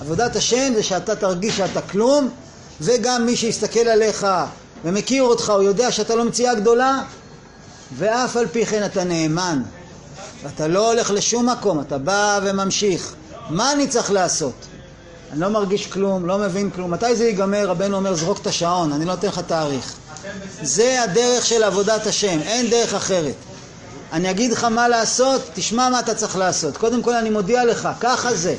עבודת השם זה שאתה תרגיש שאתה כלום וגם מי שיסתכל עליך ומכיר אותך, הוא יודע שאתה לא מציאה גדולה ואף על פי כן אתה נאמן. ואתה לא הולך לשום מקום, אתה בא וממשיך. מה אני צריך לעשות? אני לא מרגיש כלום, לא מבין כלום. מתי זה ייגמר? רבנו אומר, זרוק את השעון, אני לא נותן לך תאריך. זה הדרך של עבודת השם, אין דרך אחרת. אני אגיד לך מה לעשות, תשמע מה אתה צריך לעשות. קודם כל אני מודיע לך, ככה זה.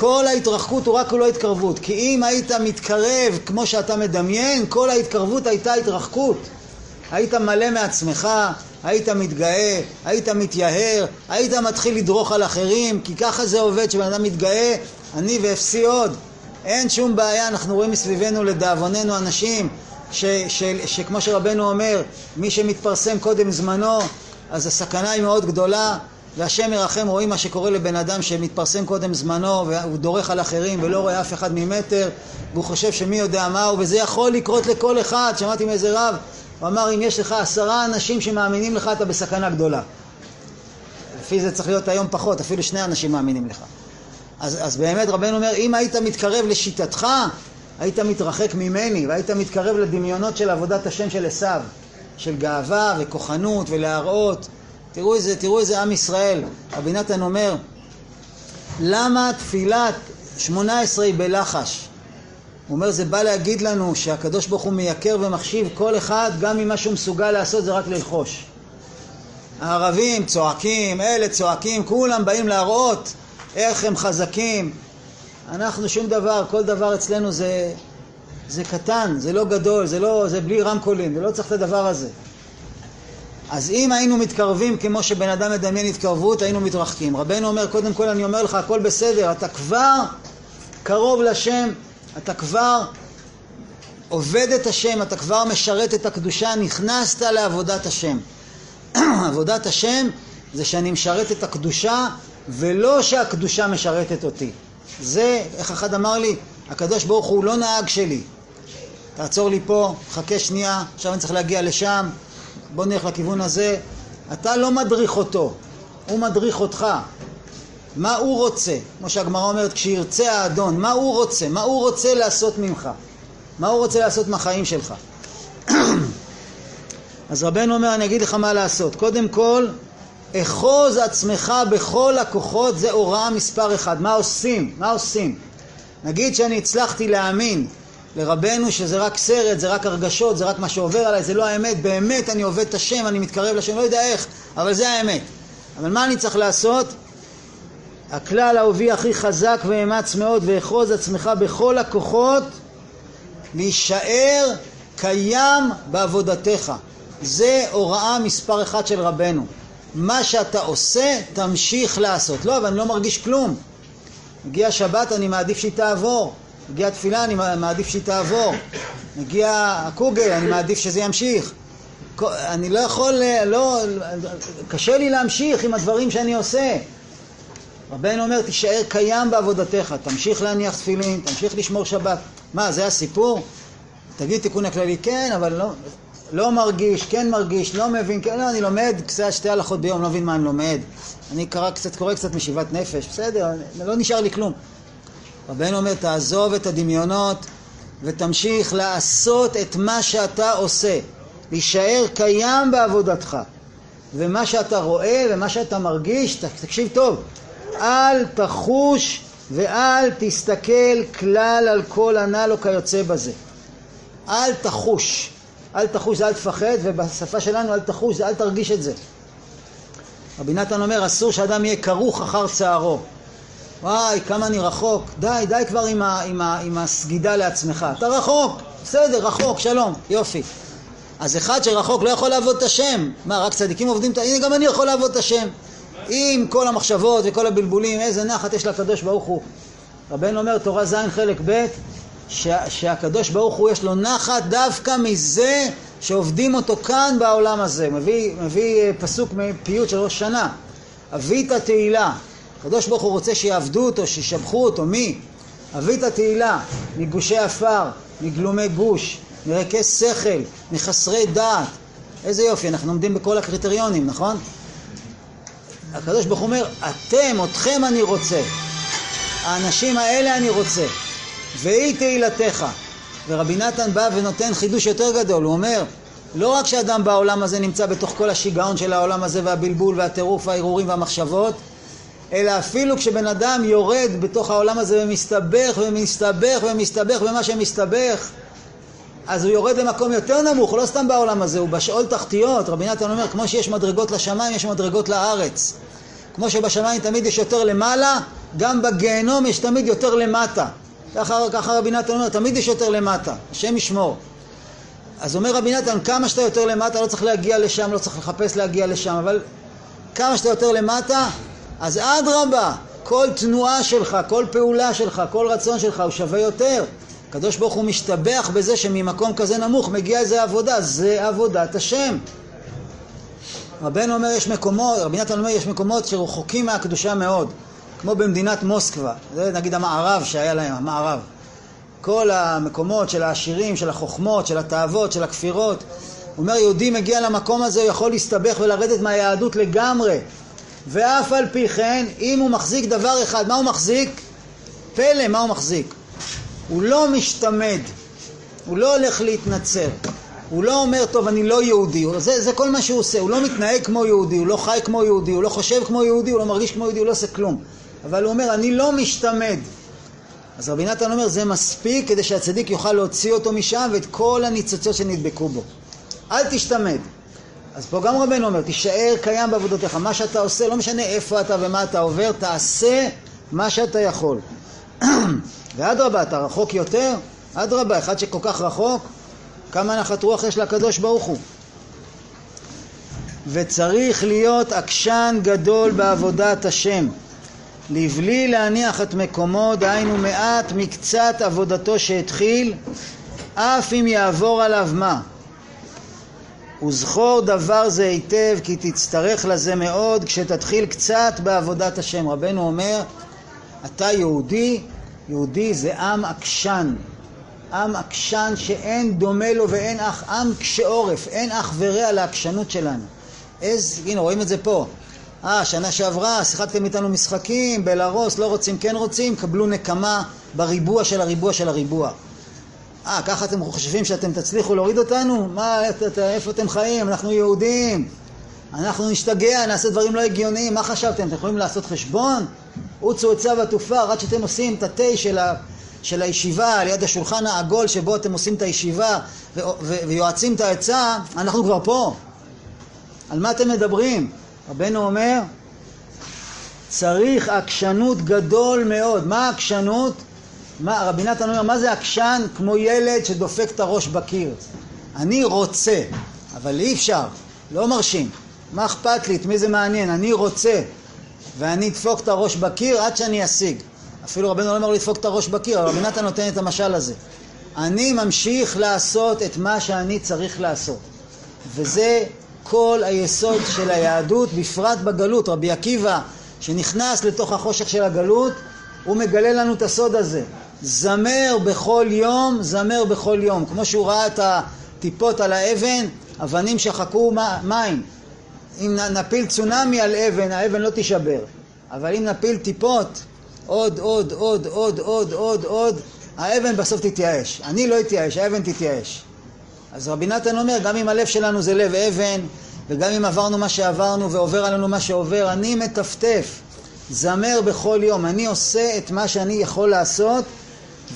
כל ההתרחקות הוא רק לא התקרבות. כי אם היית מתקרב כמו שאתה מדמיין, כל ההתקרבות הייתה התרחקות. היית מלא מעצמך, היית מתגאה, היית מתייהר, היית מתחיל לדרוך על אחרים, כי ככה זה עובד, שבן אדם מתגאה, אני ואפסי עוד. אין שום בעיה, אנחנו רואים מסביבנו לדאבוננו אנשים ש, ש, שכמו שרבנו אומר, מי שמתפרסם קודם זמנו, אז הסכנה היא מאוד גדולה, והשם ירחם, רואים מה שקורה לבן אדם שמתפרסם קודם זמנו והוא דורך על אחרים ולא רואה אף אחד ממטר והוא חושב שמי יודע מהו וזה יכול לקרות לכל אחד, שמעתי מאיזה רב, הוא אמר אם יש לך עשרה אנשים שמאמינים לך אתה בסכנה גדולה. לפי זה צריך להיות היום פחות, אפילו שני אנשים מאמינים לך. אז, אז באמת רבנו אומר אם היית מתקרב לשיטתך היית מתרחק ממני והיית מתקרב לדמיונות של עבודת השם של עשיו של גאווה וכוחנות ולהראות תראו איזה, תראו איזה עם ישראל. רבי נתן אומר, למה תפילת שמונה עשרה היא בלחש? הוא אומר, זה בא להגיד לנו שהקדוש ברוך הוא מייקר ומחשיב כל אחד, גם אם מה שהוא מסוגל לעשות זה רק ללחוש. הערבים צועקים, אלה צועקים, כולם באים להראות איך הם חזקים. אנחנו שום דבר, כל דבר אצלנו זה, זה קטן, זה לא גדול, זה, לא, זה בלי רמקולים, זה לא צריך את הדבר הזה. אז אם היינו מתקרבים כמו שבן אדם מדמיין התקרבות, היינו מתרחקים. רבנו אומר, קודם כל אני אומר לך, הכל בסדר, אתה כבר קרוב לשם, אתה כבר עובד את השם, אתה כבר משרת את הקדושה, נכנסת לעבודת השם. עבודת השם זה שאני משרת את הקדושה ולא שהקדושה משרתת אותי. זה, איך אחד אמר לי, הקדוש ברוך הוא לא נהג שלי. תעצור לי פה, חכה שנייה, עכשיו אני צריך להגיע לשם, בוא נלך לכיוון הזה, אתה לא מדריך אותו, הוא מדריך אותך. מה הוא רוצה? כמו שהגמרא אומרת, כשירצה האדון, מה הוא רוצה? מה הוא רוצה לעשות ממך? מה הוא רוצה לעשות מהחיים שלך? אז רבנו אומר, אני אגיד לך מה לעשות. קודם כל, אחוז עצמך בכל הכוחות, זה הוראה מספר אחד. מה עושים? מה עושים? נגיד שאני הצלחתי להאמין לרבנו שזה רק סרט, זה רק הרגשות, זה רק מה שעובר עליי, זה לא האמת, באמת אני עובד את השם, אני מתקרב לשם, לא יודע איך, אבל זה האמת. אבל מה אני צריך לעשות? הכלל האהובי הכי חזק ואמץ מאוד, ואחוז עצמך בכל הכוחות, להישאר קיים בעבודתך. זה הוראה מספר אחת של רבנו. מה שאתה עושה, תמשיך לעשות. לא, אבל אני לא מרגיש כלום. מגיע שבת, אני מעדיף שהיא תעבור. מגיע התפילה, אני מעדיף שהיא תעבור. מגיע הקוגל, אני מעדיף שזה ימשיך. אני לא יכול, לא, קשה לי להמשיך עם הדברים שאני עושה. רבנו אומר, תישאר קיים בעבודתך, תמשיך להניח תפילין, תמשיך לשמור שבת. מה, זה הסיפור? תגיד תיקון הכללי, כן, אבל לא, לא מרגיש, כן מרגיש, לא מבין, כן, לא, אני לומד קצת שתי הלכות ביום, לא מבין מה אני לומד. אני קרא קצת, קורא קצת משיבת נפש, בסדר, לא נשאר לי כלום. רבנו אומר, תעזוב את הדמיונות ותמשיך לעשות את מה שאתה עושה. להישאר קיים בעבודתך. ומה שאתה רואה ומה שאתה מרגיש, תקשיב טוב, אל תחוש ואל תסתכל כלל על כל הנ"ל או כיוצא בזה. אל תחוש. אל תחוש זה אל תפחד, ובשפה שלנו אל תחוש זה אל תרגיש את זה. רבי נתן אומר, אסור שאדם יהיה כרוך אחר צערו. וואי, כמה אני רחוק. די, די כבר עם, ה, עם, ה, עם הסגידה לעצמך. אתה רחוק, בסדר, רחוק, שלום, יופי. אז אחד שרחוק לא יכול לעבוד את השם. מה, רק צדיקים עובדים את ה... הנה, גם אני יכול לעבוד את השם. עם כל המחשבות וכל הבלבולים, איזה נחת יש לקדוש ברוך הוא. רבנו אומר, תורה ז' חלק ב', שה, שהקדוש ברוך הוא יש לו נחת דווקא מזה שעובדים אותו כאן בעולם הזה. מביא, מביא אה, פסוק מפיוט של ראש שנה. אבית תהילה, הקדוש ברוך הוא רוצה שיעבדו אותו, שישבחו אותו, מי? אבית התהילה, מגושי עפר, מגלומי גוש, מריקי שכל, מחסרי דעת. איזה יופי, אנחנו עומדים בכל הקריטריונים, נכון? הקדוש ברוך הוא אומר, אתם, אתכם אני רוצה. האנשים האלה אני רוצה. והיא תהילתך. ורבי נתן בא ונותן חידוש יותר גדול, הוא אומר, לא רק שאדם בעולם הזה נמצא בתוך כל השיגעון של העולם הזה והבלבול והטירוף וההרהורים והמחשבות, אלא אפילו כשבן אדם יורד בתוך העולם הזה ומסתבך ומסתבך ומסתבך במה שמסתבך, אז הוא יורד למקום יותר נמוך, לא סתם בעולם הזה, הוא בשאול תחתיות. רבי נתן אומר, כמו שיש מדרגות לשמיים, יש מדרגות לארץ. כמו שבשמיים תמיד יש יותר למעלה, גם בגיהנום יש תמיד יותר למטה. ככה, ככה רבי נתן אומר, תמיד יש יותר למטה, השם ישמור. אז אומר רבי נתן, כמה שאתה יותר למטה, לא צריך להגיע לשם, לא צריך לחפש להגיע לשם, אבל כמה שאתה יותר למטה, אז אדרבה, כל תנועה שלך, כל פעולה שלך, כל רצון שלך הוא שווה יותר. הקדוש ברוך הוא משתבח בזה שממקום כזה נמוך מגיעה איזה עבודה, זה עבודת השם. רבנו אומר יש מקומות, רבי נתן אומר יש מקומות שרחוקים מהקדושה מאוד, כמו במדינת מוסקבה, זה נגיד המערב שהיה להם, המערב. כל המקומות של העשירים, של החוכמות, של התאוות, של הכפירות. הוא אומר יהודי מגיע למקום הזה, הוא יכול להסתבך ולרדת מהיהדות לגמרי. ואף על פי כן, אם הוא מחזיק דבר אחד, מה הוא מחזיק? פלא, מה הוא מחזיק? הוא לא משתמד, הוא לא הולך להתנצר, הוא לא אומר, טוב, אני לא יהודי, זה, זה כל מה שהוא עושה, הוא לא מתנהג כמו יהודי, הוא לא חי כמו יהודי, הוא לא חושב כמו יהודי, הוא לא מרגיש כמו יהודי, הוא לא עושה כלום. אבל הוא אומר, אני לא משתמד. אז רבי נתן אומר, זה מספיק כדי שהצדיק יוכל להוציא אותו משם ואת כל הניצוצות שנדבקו בו. אל תשתמד. אז פה גם רבנו אומר, תישאר קיים בעבודותיך, מה שאתה עושה, לא משנה איפה אתה ומה אתה עובר, תעשה מה שאתה יכול. ואדרבה, אתה רחוק יותר? אדרבה, אחד שכל כך רחוק, כמה נחת רוח יש לקדוש ברוך הוא. וצריך להיות עקשן גדול בעבודת השם. לבלי להניח את מקומו, דהיינו מעט מקצת עבודתו שהתחיל, אף אם יעבור עליו מה. וזכור דבר זה היטב, כי תצטרך לזה מאוד כשתתחיל קצת בעבודת השם. רבנו אומר, אתה יהודי, יהודי זה עם עקשן. עם עקשן שאין דומה לו ואין אח, עם קשה עורף, אין אח ורע לעקשנות שלנו. איזה, הנה רואים את זה פה. אה, שנה שעברה, שיחקתם איתנו משחקים, בלרוס, לא רוצים, כן רוצים, קבלו נקמה בריבוע של הריבוע של הריבוע. אה, ככה אתם חושבים שאתם תצליחו להוריד אותנו? מה, איפה אתם חיים? אנחנו יהודים. אנחנו נשתגע, נעשה דברים לא הגיוניים. מה חשבתם? אתם יכולים לעשות חשבון? עוצו עצה ותופר, עד שאתם עושים את התה של, ה, של הישיבה ליד השולחן העגול שבו אתם עושים את הישיבה ו, ו, ויועצים את העצה, אנחנו כבר פה. על מה אתם מדברים? רבנו אומר, צריך עקשנות גדול מאוד. מה עקשנות? מה, רבי נתן אומר, מה זה עקשן? כמו ילד שדופק את הראש בקיר. אני רוצה, אבל אי אפשר, לא מרשים. מה אכפת לי? את מי זה מעניין? אני רוצה. ואני אדפוק את הראש בקיר עד שאני אשיג. אפילו רבנו לא אומר לדפוק את הראש בקיר, אבל רבי נתן נותן את המשל הזה. אני ממשיך לעשות את מה שאני צריך לעשות. וזה כל היסוד של היהדות, בפרט בגלות. רבי עקיבא, שנכנס לתוך החושך של הגלות, הוא מגלה לנו את הסוד הזה. זמר בכל יום, זמר בכל יום. כמו שהוא ראה את הטיפות על האבן, אבנים שחקו מים. אם נפיל צונאמי על אבן, האבן לא תישבר. אבל אם נפיל טיפות, עוד, עוד, עוד, עוד, עוד, עוד, עוד, האבן בסוף תתייאש. אני לא אתייאש, האבן תתייאש. אז רבי נתן אומר, גם אם הלב שלנו זה לב אבן, וגם אם עברנו מה שעברנו ועובר עלינו מה שעובר, אני מטפטף, זמר בכל יום. אני עושה את מה שאני יכול לעשות,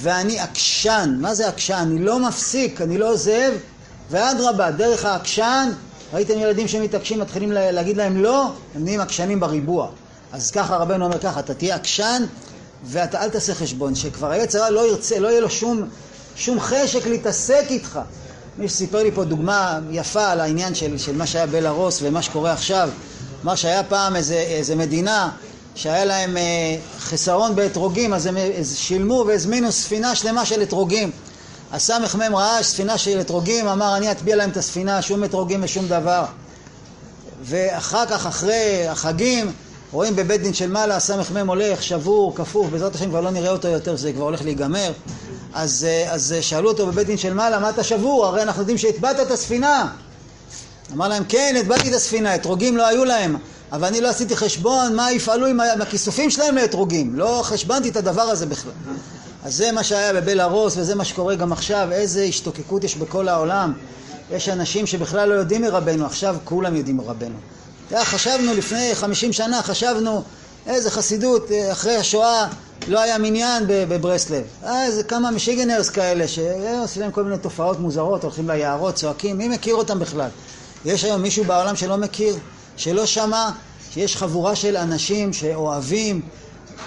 ואני עקשן. מה זה עקשן? אני לא מפסיק, אני לא עוזב, ואדרבה, דרך העקשן, ראיתם ילדים שמתעקשים, מתחילים להגיד להם לא, הם נהיים עקשנים בריבוע. אז ככה רבנו אומר ככה, אתה תהיה עקשן, ואתה אל תעשה חשבון, שכבר היצר לא ירצה, לא יהיה לו שום, שום חשק להתעסק איתך. מי שסיפר לי פה דוגמה יפה על העניין של, של מה שהיה בלרוס ומה שקורה עכשיו, אמר שהיה פעם איזה, איזה מדינה שהיה להם אה, חסרון באתרוגים, אז הם שילמו והזמינו ספינה שלמה של אתרוגים. הסמ"ם ראה ספינה של אתרוגים, אמר אני אטביע להם את הספינה, שום אתרוגים ושום דבר. ואחר כך, אחרי החגים, רואים בבית דין של מעלה, הסמ"ם הולך, שבור, כפוף, בעזרת השם כבר לא נראה אותו יותר, זה כבר הולך להיגמר. אז, אה, אז שאלו אותו בבית דין של מעלה, מה אתה שבור? הרי אנחנו יודעים שהטבעת את הספינה. אמר להם, כן, הטבעתי את הספינה, אתרוגים לא היו להם, אבל אני לא עשיתי חשבון מה יפעלו עם הכיסופים שלהם לאתרוגים, לא חשבנתי את הדבר הזה בכלל. אז זה מה שהיה בבלארוס וזה מה שקורה גם עכשיו, איזה השתוקקות יש בכל העולם יש אנשים שבכלל לא יודעים מרבנו, עכשיו כולם יודעים מרבנו. חשבנו לפני חמישים שנה, חשבנו איזה חסידות, אה, אחרי השואה לא היה מניין בברסלב. אה, איזה כמה משיגנרס כאלה שעושים להם כל מיני תופעות מוזרות, הולכים ליערות, צועקים, מי מכיר אותם בכלל? יש היום מישהו בעולם שלא מכיר, שלא שמע, שיש חבורה של אנשים שאוהבים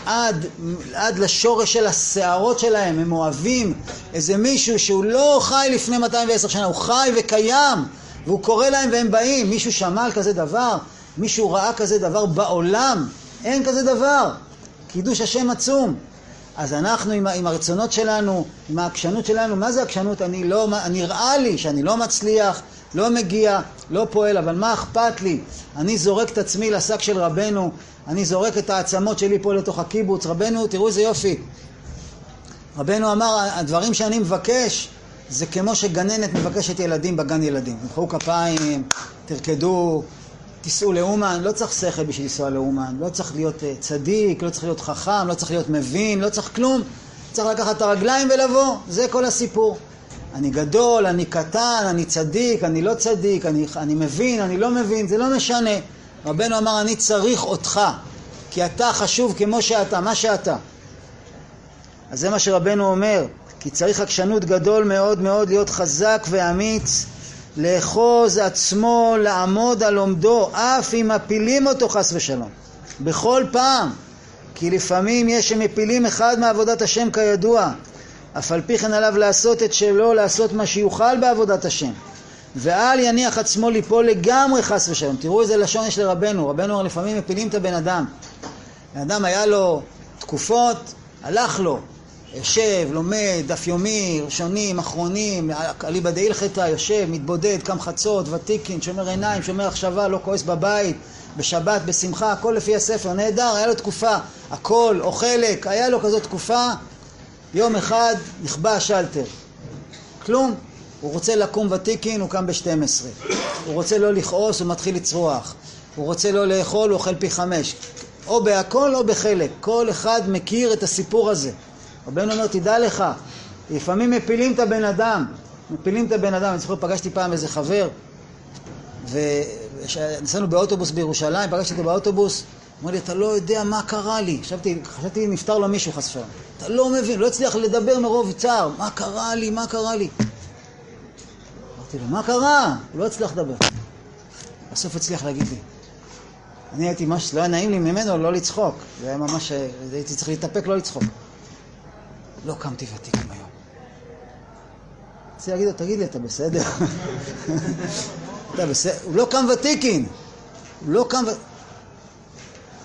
עד, עד לשורש של השערות שלהם, הם אוהבים איזה מישהו שהוא לא חי לפני 210 שנה, הוא חי וקיים, והוא קורא להם והם באים. מישהו שמע על כזה דבר? מישהו ראה כזה דבר בעולם? אין כזה דבר. קידוש השם עצום. אז אנחנו עם, עם הרצונות שלנו, עם העקשנות שלנו, מה זה עקשנות? אני לא, נראה לי שאני לא מצליח, לא מגיע, לא פועל, אבל מה אכפת לי? אני זורק את עצמי לשק של רבנו, אני זורק את העצמות שלי פה לתוך הקיבוץ. רבנו, תראו איזה יופי. רבנו אמר, הדברים שאני מבקש זה כמו שגננת מבקשת ילדים בגן ילדים. תמחאו כפיים, תרקדו, תיסעו לאומן, לא צריך שכל בשביל לנסוע לאומן, לא צריך להיות אה, צדיק, לא צריך להיות חכם, לא צריך להיות מבין, לא צריך כלום. צריך לקחת את הרגליים ולבוא, זה כל הסיפור. אני גדול, אני קטן, אני צדיק, אני לא צדיק, אני, אני מבין, אני לא מבין, זה לא משנה. רבנו אמר, אני צריך אותך, כי אתה חשוב כמו שאתה, מה שאתה. אז זה מה שרבנו אומר, כי צריך עקשנות גדול מאוד מאוד להיות חזק ואמיץ, לאחוז עצמו, לעמוד על עומדו, אף אם מפילים אותו חס ושלום. בכל פעם, כי לפעמים יש שמפילים אחד מעבודת השם כידוע, אף על פי כן עליו לעשות את שלו, לעשות מה שיוכל בעבודת השם. ואל יניח עצמו ליפול לגמרי חס ושלום. תראו איזה לשון יש לרבנו. רבנו לפעמים מפילים את הבן אדם. בן אדם היה לו תקופות, הלך לו. יושב, לומד, דף יומי, ראשונים, אחרונים, אליבא דהילכתא, יושב, מתבודד, קם חצות, ותיקין, שומר עיניים, שומר החשבה, לא כועס בבית, בשבת, בשמחה, הכל לפי הספר, נהדר, היה לו תקופה, הכל או חלק, היה לו כזאת תקופה, יום אחד נכבה השלטר. כלום. הוא רוצה לקום ותיקין, הוא קם ב-12. הוא רוצה לא לכעוס, הוא מתחיל לצרוח. הוא רוצה לא לאכול, הוא אוכל פי חמש. או בהכל או בחלק. כל אחד מכיר את הסיפור הזה. רבנו אומר, תדע לך, לפעמים מפילים את הבן אדם. מפילים את הבן אדם. אני זוכר, פגשתי פעם איזה חבר, ונסענו באוטובוס בירושלים, פגשתי אותו באוטובוס, אמר לי, אתה לא יודע מה קרה לי. חשבתי, חשבתי נפטר לו מישהו חס ושלום. אתה לא מבין, לא הצליח לדבר מרוב צער. מה קרה לי, מה קרה לי? אמרתי לו, מה קרה? הוא לא הצליח לדבר. בסוף הצליח להגיד לי. אני הייתי ממש, לא היה נעים לי ממנו לא לצחוק. זה היה ממש, הייתי צריך להתאפק לא לצחוק. לא קמתי ותיקם היום. רציתי להגיד לו, תגיד לי, אתה בסדר? אתה בסדר? הוא לא קם ותיקין. הוא לא קם ו...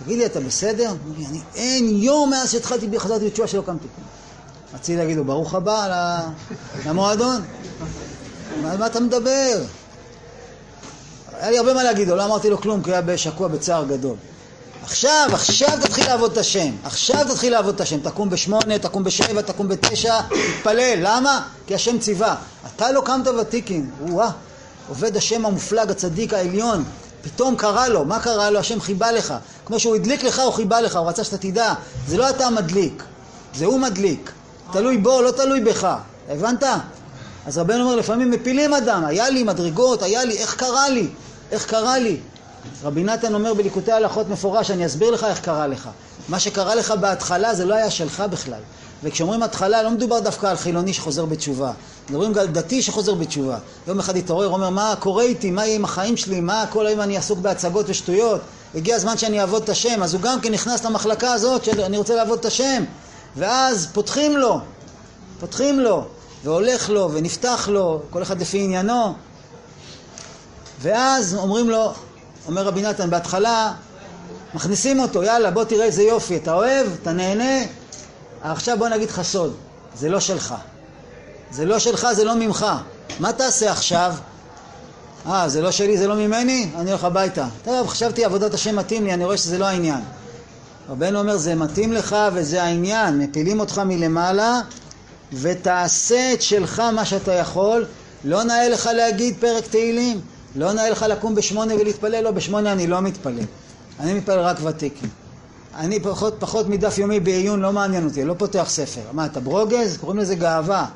תגיד לי, אתה בסדר? הוא לי, אני, אין יום מאז שהתחלתי חזרתי בתשובה שלא קמתי. רציתי להגיד לו, ברוך הבא למועדון. על מה אתה מדבר? היה לי הרבה מה להגיד לו, לא אמרתי לו כלום, כי הוא היה שקוע בצער גדול. עכשיו, עכשיו תתחיל לעבוד את השם. עכשיו תתחיל לעבוד את השם. תקום בשמונה, תקום בשבע, תקום בתשע, תתפלל. למה? כי השם ציווה. אתה לא קמת ותיקין. וואה, עובד השם המופלג, הצדיק העליון. פתאום קרה לו, מה קרה לו? השם חיבה לך. כמו שהוא הדליק לך, הוא חיבה לך, הוא רצה שאתה תדע. זה לא אתה מדליק, זה הוא מדליק. תלוי בו, לא תלוי בך. הבנת? אז רבנו אומר, לפעמים מפילים אדם, היה לי מדרגות, היה לי, איך קרה לי? איך קרה לי? רבי נתן אומר בליקוטי הלכות מפורש, אני אסביר לך איך קרה לך. מה שקרה לך בהתחלה זה לא היה שלך בכלל. וכשאומרים התחלה לא מדובר דווקא על חילוני שחוזר בתשובה. מדברים על דתי שחוזר בתשובה. יום אחד התעורר, אומר, מה קורה איתי? מה יהיה עם החיים שלי? מה כל היום אני עסוק בהצגות ושטויות? הגיע הזמן שאני אעבוד את השם. אז הוא גם כן נכנס למחלקה הזאת של אני רוצה לעבוד את השם. ואז פותחים לו, פותחים לו. והולך לו ונפתח לו, כל אחד לפי עניינו. ואז אומרים לו, אומר רבי נתן, בהתחלה מכניסים אותו, יאללה בוא תראה איזה יופי, אתה אוהב, אתה נהנה, עכשיו בוא נגיד לך סוד, זה לא שלך. זה לא שלך, זה לא ממך. מה תעשה עכשיו? אה, זה לא שלי, זה לא ממני? אני הולך הביתה. טוב, חשבתי עבודת השם מתאים לי, אני רואה שזה לא העניין. רבנו אומר, זה מתאים לך וזה העניין, מפילים אותך מלמעלה ותעשה את שלך מה שאתה יכול, לא נאה לך להגיד פרק תהילים, לא נאה לך לקום בשמונה ולהתפלל, לא, בשמונה אני לא מתפלל, אני מתפלל רק ותיקים. אני פחות, פחות מדף יומי בעיון, לא מעניין אותי, לא פותח ספר. מה, אתה ברוגז? קוראים לזה גאווה.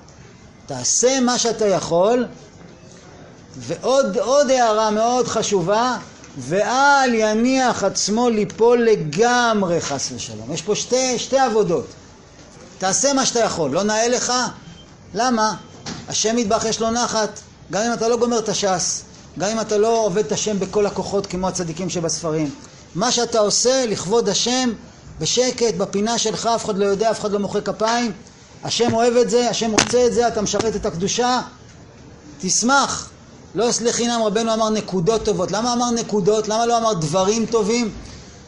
תעשה מה שאתה יכול, ועוד עוד הערה מאוד חשובה, ואל יניח עצמו ליפול לגמרי חס ושלום. יש פה שתי, שתי עבודות. תעשה מה שאתה יכול, לא נאה לך? למה? השם ידבח יש לו נחת, גם אם אתה לא גומר את הש"ס, גם אם אתה לא עובד את השם בכל הכוחות כמו הצדיקים שבספרים. מה שאתה עושה לכבוד השם, בשקט, בפינה שלך, אף אחד לא יודע, אף אחד לא מוחא כפיים. השם אוהב את זה, השם רוצה את זה, אתה משרת את הקדושה, תשמח. לא לחינם רבנו אמר נקודות טובות. למה אמר נקודות? למה לא אמר דברים טובים?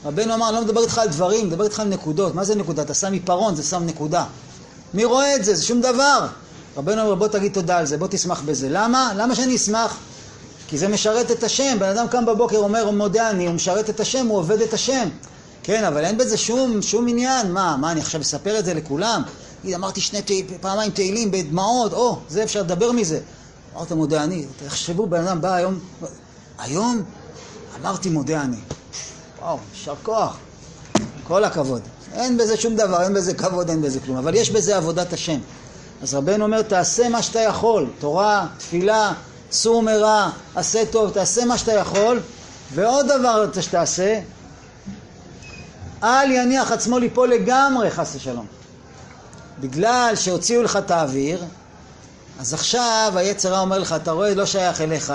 רבנו אמר, לא מדבר איתך על דברים, מדבר איתך על נקודות. מה זה נקודה? אתה שם עיפרון, זה שם נקודה. מי רואה את זה? זה שום דבר. רבנו אומר, בוא תגיד תודה על זה, בוא תשמח בזה. למה? למה שאני אשמח? כי זה משרת את השם. בן אדם קם בבוקר, אומר, מודה אני, הוא משרת את השם, הוא עובד את השם. כן, אבל אין בזה שום, שום עניין. מה, מה, אני עכשיו אספר את זה לכולם? אמרתי שני פעמיים תהילים בדמעות, או, זה אפשר לדבר מזה. אמרת מודה אני, תחשבו, בן אדם בא היום, היום אמרתי מודה אני. וואו, יישר כוח, כל הכבוד. אין בזה שום דבר, אין בזה כבוד, אין בזה כלום, אבל יש בזה עבודת השם. אז רבנו אומר, תעשה מה שאתה יכול, תורה, תפילה, סור מרע, עשה טוב, תעשה מה שאתה יכול, ועוד דבר שתעשה, אל יניח עצמו ליפול לגמרי, חס ושלום. בגלל שהוציאו לך את האוויר, אז עכשיו היצר אומר לך, אתה רואה, לא שייך אליך,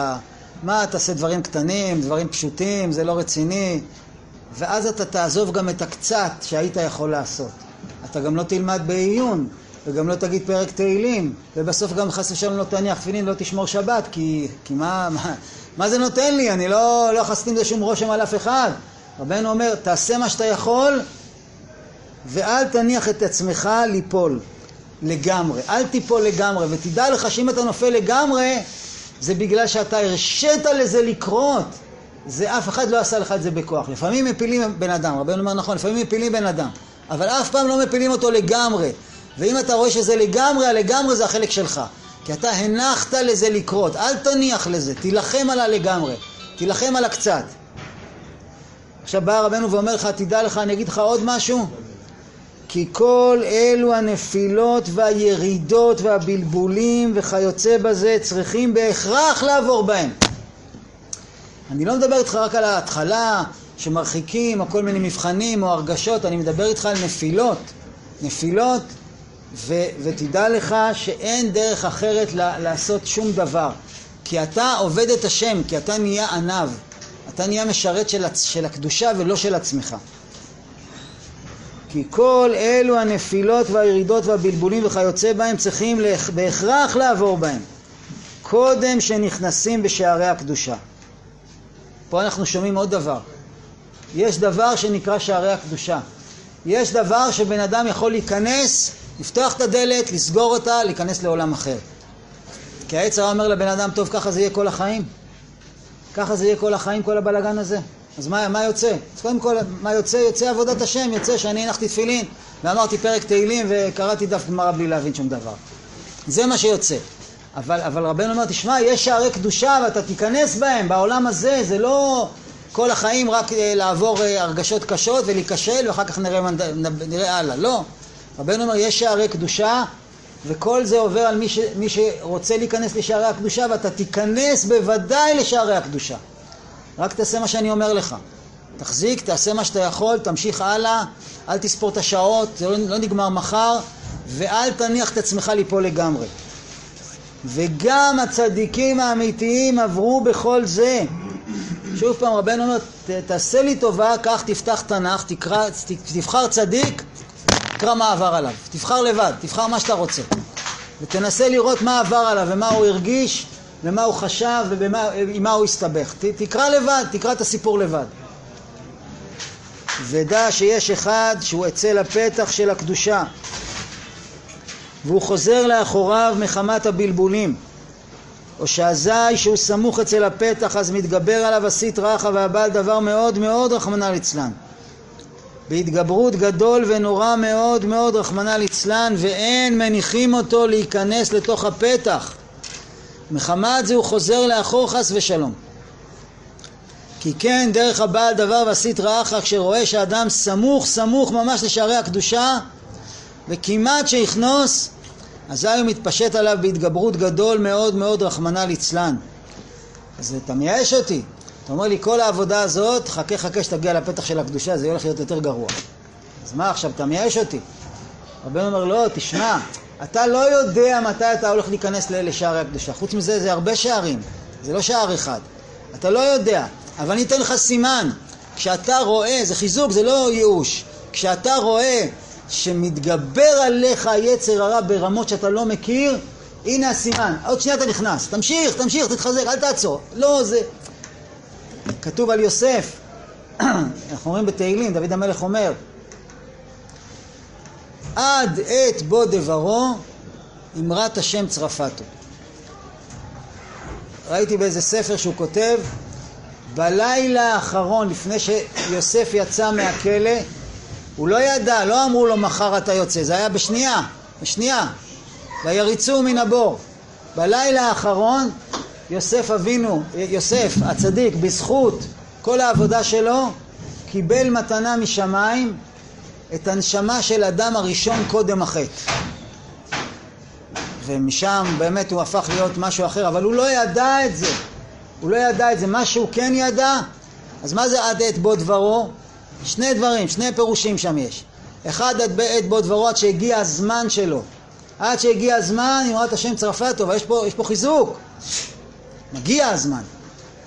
מה, תעשה דברים קטנים, דברים פשוטים, זה לא רציני, ואז אתה תעזוב גם את הקצת שהיית יכול לעשות. אתה גם לא תלמד בעיון, וגם לא תגיד פרק תהילים, ובסוף גם חס ושלום לא תניח תפילין, לא תשמור שבת, כי, כי מה, מה, מה זה נותן לי? אני לא, לא יחסתי עם זה שום רושם על אף אחד. רבנו אומר, תעשה מה שאתה יכול, ואל תניח את עצמך ליפול לגמרי. אל תיפול לגמרי, ותדע לך שאם אתה נופל לגמרי, זה בגלל שאתה הרשית לזה לקרות. זה אף אחד לא עשה לך את זה בכוח. לפעמים מפילים בן אדם, רבנו אומר נכון, לפעמים מפילים בן אדם, אבל אף פעם לא מפילים אותו לגמרי. ואם אתה רואה שזה לגמרי, הלגמרי זה החלק שלך. כי אתה הנחת לזה לקרות, אל תניח לזה, תילחם על הלגמרי, תילחם על הקצת. עכשיו בא רבנו ואומר לך, תדע לך, אני אגיד לך עוד משהו, כי כל אלו הנפילות והירידות והבלבולים וכיוצא בזה צריכים בהכרח לעבור בהם. אני לא מדבר איתך רק על ההתחלה שמרחיקים או כל מיני מבחנים או הרגשות, אני מדבר איתך על נפילות. נפילות ו- ותדע לך שאין דרך אחרת ל- לעשות שום דבר. כי אתה עובד את השם, כי אתה נהיה עניו. אתה נהיה משרת של, של הקדושה ולא של עצמך. כי כל אלו הנפילות והירידות והבלבולים וכיוצא בהם צריכים בהכרח לעבור בהם קודם שנכנסים בשערי הקדושה. פה אנחנו שומעים עוד דבר. יש דבר שנקרא שערי הקדושה. יש דבר שבן אדם יכול להיכנס, לפתוח את הדלת, לסגור אותה, להיכנס לעולם אחר. כי העץ הרע אומר לבן אדם, טוב, ככה זה יהיה כל החיים? ככה זה יהיה כל החיים, כל הבלגן הזה? אז מה, מה יוצא? אז קודם כל, מה יוצא? יוצא עבודת השם, יוצא שאני הנחתי תפילין ואמרתי פרק תהילים וקראתי דף גמרא בלי להבין שום דבר. זה מה שיוצא. אבל, אבל רבנו אומר, תשמע, יש שערי קדושה ואתה תיכנס בהם, בעולם הזה, זה לא כל החיים רק אה, לעבור אה, הרגשות קשות ולהיכשל ואחר כך נראה, נראה הלאה. לא. רבנו אומר, יש שערי קדושה וכל זה עובר על מי, ש, מי שרוצה להיכנס לשערי הקדושה ואתה תיכנס בוודאי לשערי הקדושה. רק תעשה מה שאני אומר לך. תחזיק, תעשה מה שאתה יכול, תמשיך הלאה, אל תספור את השעות, זה לא, לא נגמר מחר, ואל תניח את עצמך ליפול לגמרי. וגם הצדיקים האמיתיים עברו בכל זה. שוב פעם, רבנו אומר, תעשה לי טובה, קח, תפתח תנ"ך, תקרא, תבחר צדיק, תקרא מה עבר עליו. תבחר לבד, תבחר מה שאתה רוצה. ותנסה לראות מה עבר עליו ומה הוא הרגיש ומה הוא חשב ועם מה הוא הסתבך. תקרא לבד, תקרא את הסיפור לבד. ודע שיש אחד שהוא אצל הפתח של הקדושה והוא חוזר לאחוריו מחמת הבלבולים או שאזי שהוא סמוך אצל הפתח אז מתגבר עליו הסית רחה והבעל דבר מאוד מאוד רחמנא ליצלן בהתגברות גדול ונורא מאוד מאוד רחמנא ליצלן ואין מניחים אותו להיכנס לתוך הפתח מחמת זה הוא חוזר לאחור חס ושלום. כי כן דרך הבעל דבר ועשית רעך כשרואה שאדם סמוך סמוך ממש לשערי הקדושה וכמעט שיכנוס אזי הוא מתפשט עליו בהתגברות גדול מאוד מאוד רחמנא ליצלן אז אתה מייאש אותי. אתה אומר לי, כל העבודה הזאת, חכה חכה שתגיע לפתח של הקדושה, זה הולך להיות יותר גרוע. אז מה עכשיו, אתה מייאש אותי. רבנו אומר, לא, תשמע, אתה לא יודע מתי אתה הולך להיכנס לשערי הקדושה. חוץ מזה, זה הרבה שערים, זה לא שער אחד. אתה לא יודע, אבל אני אתן לך סימן. כשאתה רואה, זה חיזוק, זה לא ייאוש. כשאתה רואה שמתגבר עליך יצר הרע ברמות שאתה לא מכיר, הנה הסימן. עוד שנייה אתה נכנס. תמשיך, תמשיך, תתחזק, אל תעצור. לא, זה... כתוב על יוסף, אנחנו אומרים בתהילים, דוד המלך אומר, עד עת בו דברו, אמרת השם צרפתו. ראיתי באיזה ספר שהוא כותב, בלילה האחרון, לפני שיוסף יצא מהכלא, הוא לא ידע, לא אמרו לו מחר אתה יוצא, זה היה בשנייה, בשנייה. ויריצו מן הבור. בלילה האחרון יוסף אבינו, יוסף הצדיק, בזכות כל העבודה שלו, קיבל מתנה משמיים את הנשמה של אדם הראשון קודם החטא. ומשם באמת הוא הפך להיות משהו אחר, אבל הוא לא ידע את זה. הוא לא ידע את זה. מה שהוא כן ידע, אז מה זה עד עת בו דברו? שני דברים, שני פירושים שם יש. אחד עד עת בו דברו עד שהגיע הזמן שלו. עד שהגיע הזמן, אמרת השם צרפתו, ויש פה, פה חיזוק. מגיע הזמן.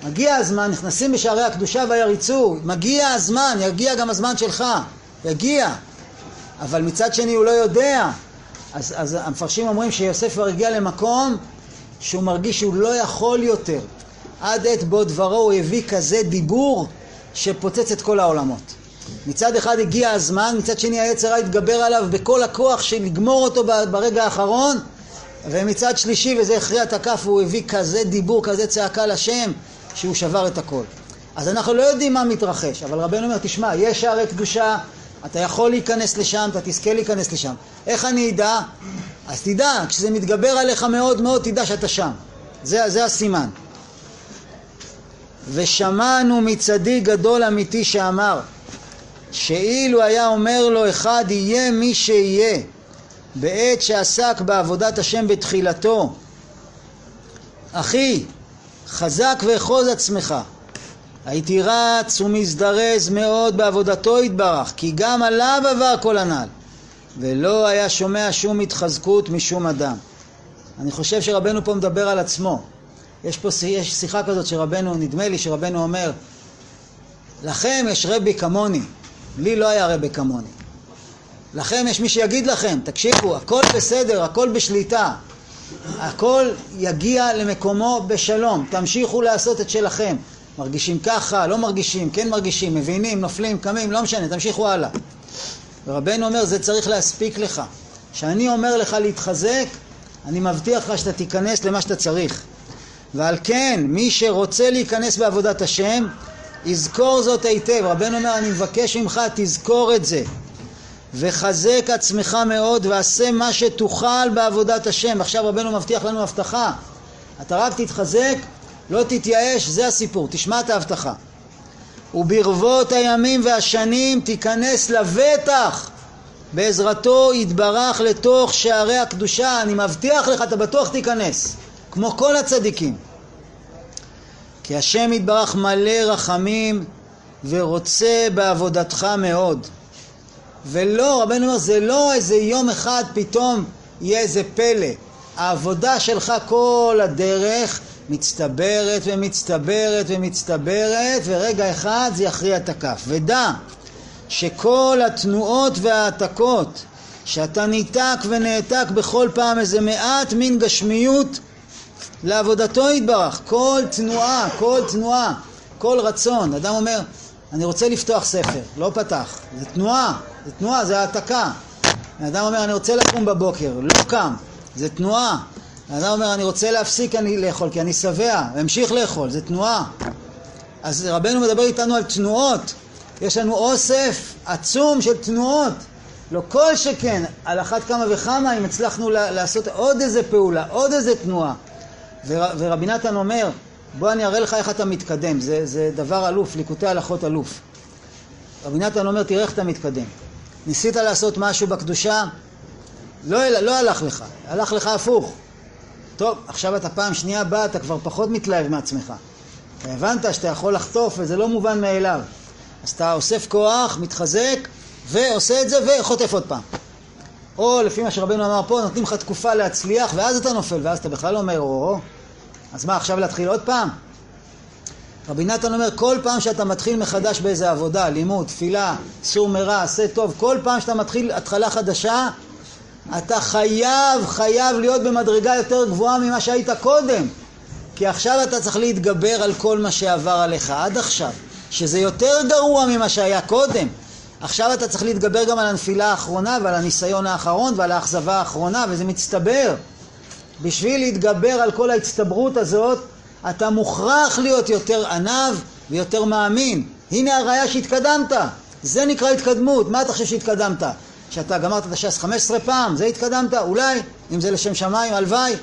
מגיע הזמן, נכנסים בשערי הקדושה ויריצו, מגיע הזמן, יגיע גם הזמן שלך, יגיע. אבל מצד שני הוא לא יודע. אז, אז המפרשים אומרים שיוסף כבר הגיע למקום שהוא מרגיש שהוא לא יכול יותר. עד עת בו דברו הוא הביא כזה דיבור שפוצץ את כל העולמות. מצד אחד הגיע הזמן, מצד שני היצר התגבר עליו בכל הכוח של לגמור אותו ברגע האחרון ומצד שלישי, וזה הכריע את הכף, הוא הביא כזה דיבור, כזה צעקה לשם, שהוא שבר את הכל. אז אנחנו לא יודעים מה מתרחש, אבל רבנו אומר, תשמע, יש שערי קדושה, אתה יכול להיכנס לשם, אתה תזכה להיכנס לשם. איך אני אדע? אז תדע, כשזה מתגבר עליך מאוד מאוד, תדע שאתה שם. זה, זה הסימן. ושמענו מצדיק גדול אמיתי שאמר שאילו היה אומר לו אחד יהיה מי שיהיה בעת שעסק בעבודת השם בתחילתו אחי חזק ואחוז עצמך. הייתי רץ ומזדרז מאוד בעבודתו יתברך כי גם עליו עבר כל הנ"ל ולא היה שומע שום התחזקות משום אדם. אני חושב שרבנו פה מדבר על עצמו. יש פה יש שיחה כזאת שרבנו, נדמה לי שרבנו אומר לכם יש רבי כמוני. לי לא היה רבי כמוני. לכם יש מי שיגיד לכם, תקשיבו, הכל בסדר, הכל בשליטה. הכל יגיע למקומו בשלום. תמשיכו לעשות את שלכם. מרגישים ככה, לא מרגישים, כן מרגישים, מבינים, נופלים, קמים, לא משנה, תמשיכו הלאה. ורבנו אומר, זה צריך להספיק לך. כשאני אומר לך להתחזק, אני מבטיח לך שאתה תיכנס למה שאתה צריך. ועל כן, מי שרוצה להיכנס בעבודת השם, יזכור זאת היטב. רבנו אומר, אני מבקש ממך, תזכור את זה. וחזק עצמך מאוד ועשה מה שתוכל בעבודת השם. עכשיו רבנו מבטיח לנו הבטחה. אתה רק תתחזק, לא תתייאש, זה הסיפור. תשמע את ההבטחה. וברבות הימים והשנים תיכנס לבטח בעזרתו יתברך לתוך שערי הקדושה. אני מבטיח לך, אתה בטוח תיכנס. כמו כל הצדיקים. כי השם יתברך מלא רחמים ורוצה בעבודתך מאוד. ולא, רבנו אומר, זה לא איזה יום אחד פתאום יהיה איזה פלא. העבודה שלך כל הדרך מצטברת ומצטברת ומצטברת, ורגע אחד זה יכריע את הכף. ודע שכל התנועות וההעתקות שאתה ניתק ונעתק בכל פעם איזה מעט מין גשמיות לעבודתו יתברך, כל תנועה, כל תנועה, כל רצון. אדם אומר, אני רוצה לפתוח ספר, לא פתח, זה תנועה, זה תנועה, זה העתקה. אדם אומר, אני רוצה לקום בבוקר, לא קם, זה תנועה. אדם אומר, אני רוצה להפסיק אני לאכול, כי אני שבע, והמשיך לאכול, זה תנועה. אז רבנו מדבר איתנו על תנועות. יש לנו אוסף עצום של תנועות. לא כל שכן, על אחת כמה וכמה אם הצלחנו לעשות עוד איזה פעולה, עוד איזה תנועה. ור, ורבי נתן אומר, בוא אני אראה לך איך אתה מתקדם, זה, זה דבר אלוף, ליקוטי הלכות אלוף. רבי נתן אומר, תראה איך אתה מתקדם. ניסית לעשות משהו בקדושה, לא, לא הלך לך, הלך לך הפוך. טוב, עכשיו אתה פעם שנייה בא, אתה כבר פחות מתלהב מעצמך. אתה הבנת שאתה יכול לחטוף וזה לא מובן מאליו. אז אתה אוסף כוח, מתחזק, ועושה את זה וחוטף עוד פעם. או לפי מה שרבנו אמר פה, נותנים לך תקופה להצליח ואז אתה נופל, ואז אתה בכלל אומר, או, אז מה, עכשיו להתחיל עוד פעם? רבי נתן אומר, כל פעם שאתה מתחיל מחדש באיזה עבודה, לימוד, תפילה, סור מרע, עשה טוב, כל פעם שאתה מתחיל התחלה חדשה, אתה חייב, חייב להיות במדרגה יותר גבוהה ממה שהיית קודם. כי עכשיו אתה צריך להתגבר על כל מה שעבר עליך עד עכשיו, שזה יותר גרוע ממה שהיה קודם. עכשיו אתה צריך להתגבר גם על הנפילה האחרונה ועל הניסיון האחרון ועל האכזבה האחרונה, וזה מצטבר. בשביל להתגבר על כל ההצטברות הזאת, אתה מוכרח להיות יותר ענב ויותר מאמין. הנה הראיה שהתקדמת. זה נקרא התקדמות. מה אתה חושב שהתקדמת? שאתה גמרת את הש"ס 15 פעם, זה התקדמת? אולי, אם זה לשם שמיים, הלוואי.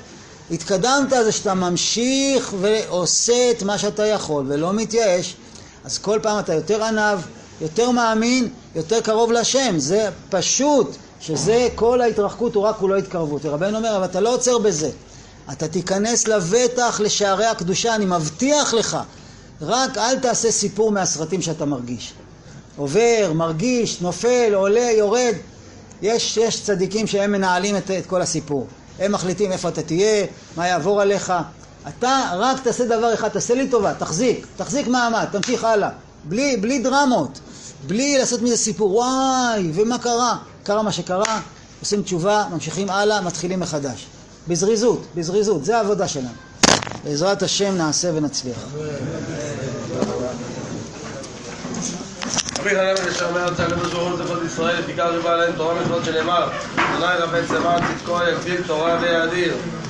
התקדמת זה שאתה ממשיך ועושה את מה שאתה יכול ולא מתייאש. אז כל פעם אתה יותר ענב, יותר מאמין, יותר קרוב להשם. זה פשוט, שזה כל ההתרחקות הוא רק כולו התקרבות. ורבנו אומר, אבל אתה לא עוצר בזה. אתה תיכנס לבטח לשערי הקדושה, אני מבטיח לך. רק אל תעשה סיפור מהסרטים שאתה מרגיש. עובר, מרגיש, נופל, עולה, יורד. יש, יש צדיקים שהם מנהלים את, את כל הסיפור. הם מחליטים איפה אתה תהיה, מה יעבור עליך. אתה רק תעשה דבר אחד, תעשה לי טובה, תחזיק, תחזיק מעמד, תמשיך הלאה. בלי, בלי דרמות, בלי לעשות מזה סיפור, וואי, ומה קרה? קרה מה שקרה, עושים תשובה, ממשיכים הלאה, מתחילים מחדש. בזריזות, בזריזות, זה העבודה שלנו. בעזרת השם נעשה ונצליח. רבי חנן בן ישר על צעקת השורון זכות ישראל, לפיכך ריבה עליהם תורה מצוות שנאמר, אדוני רבי צבא צדקו יגדיל תורה ויאדיר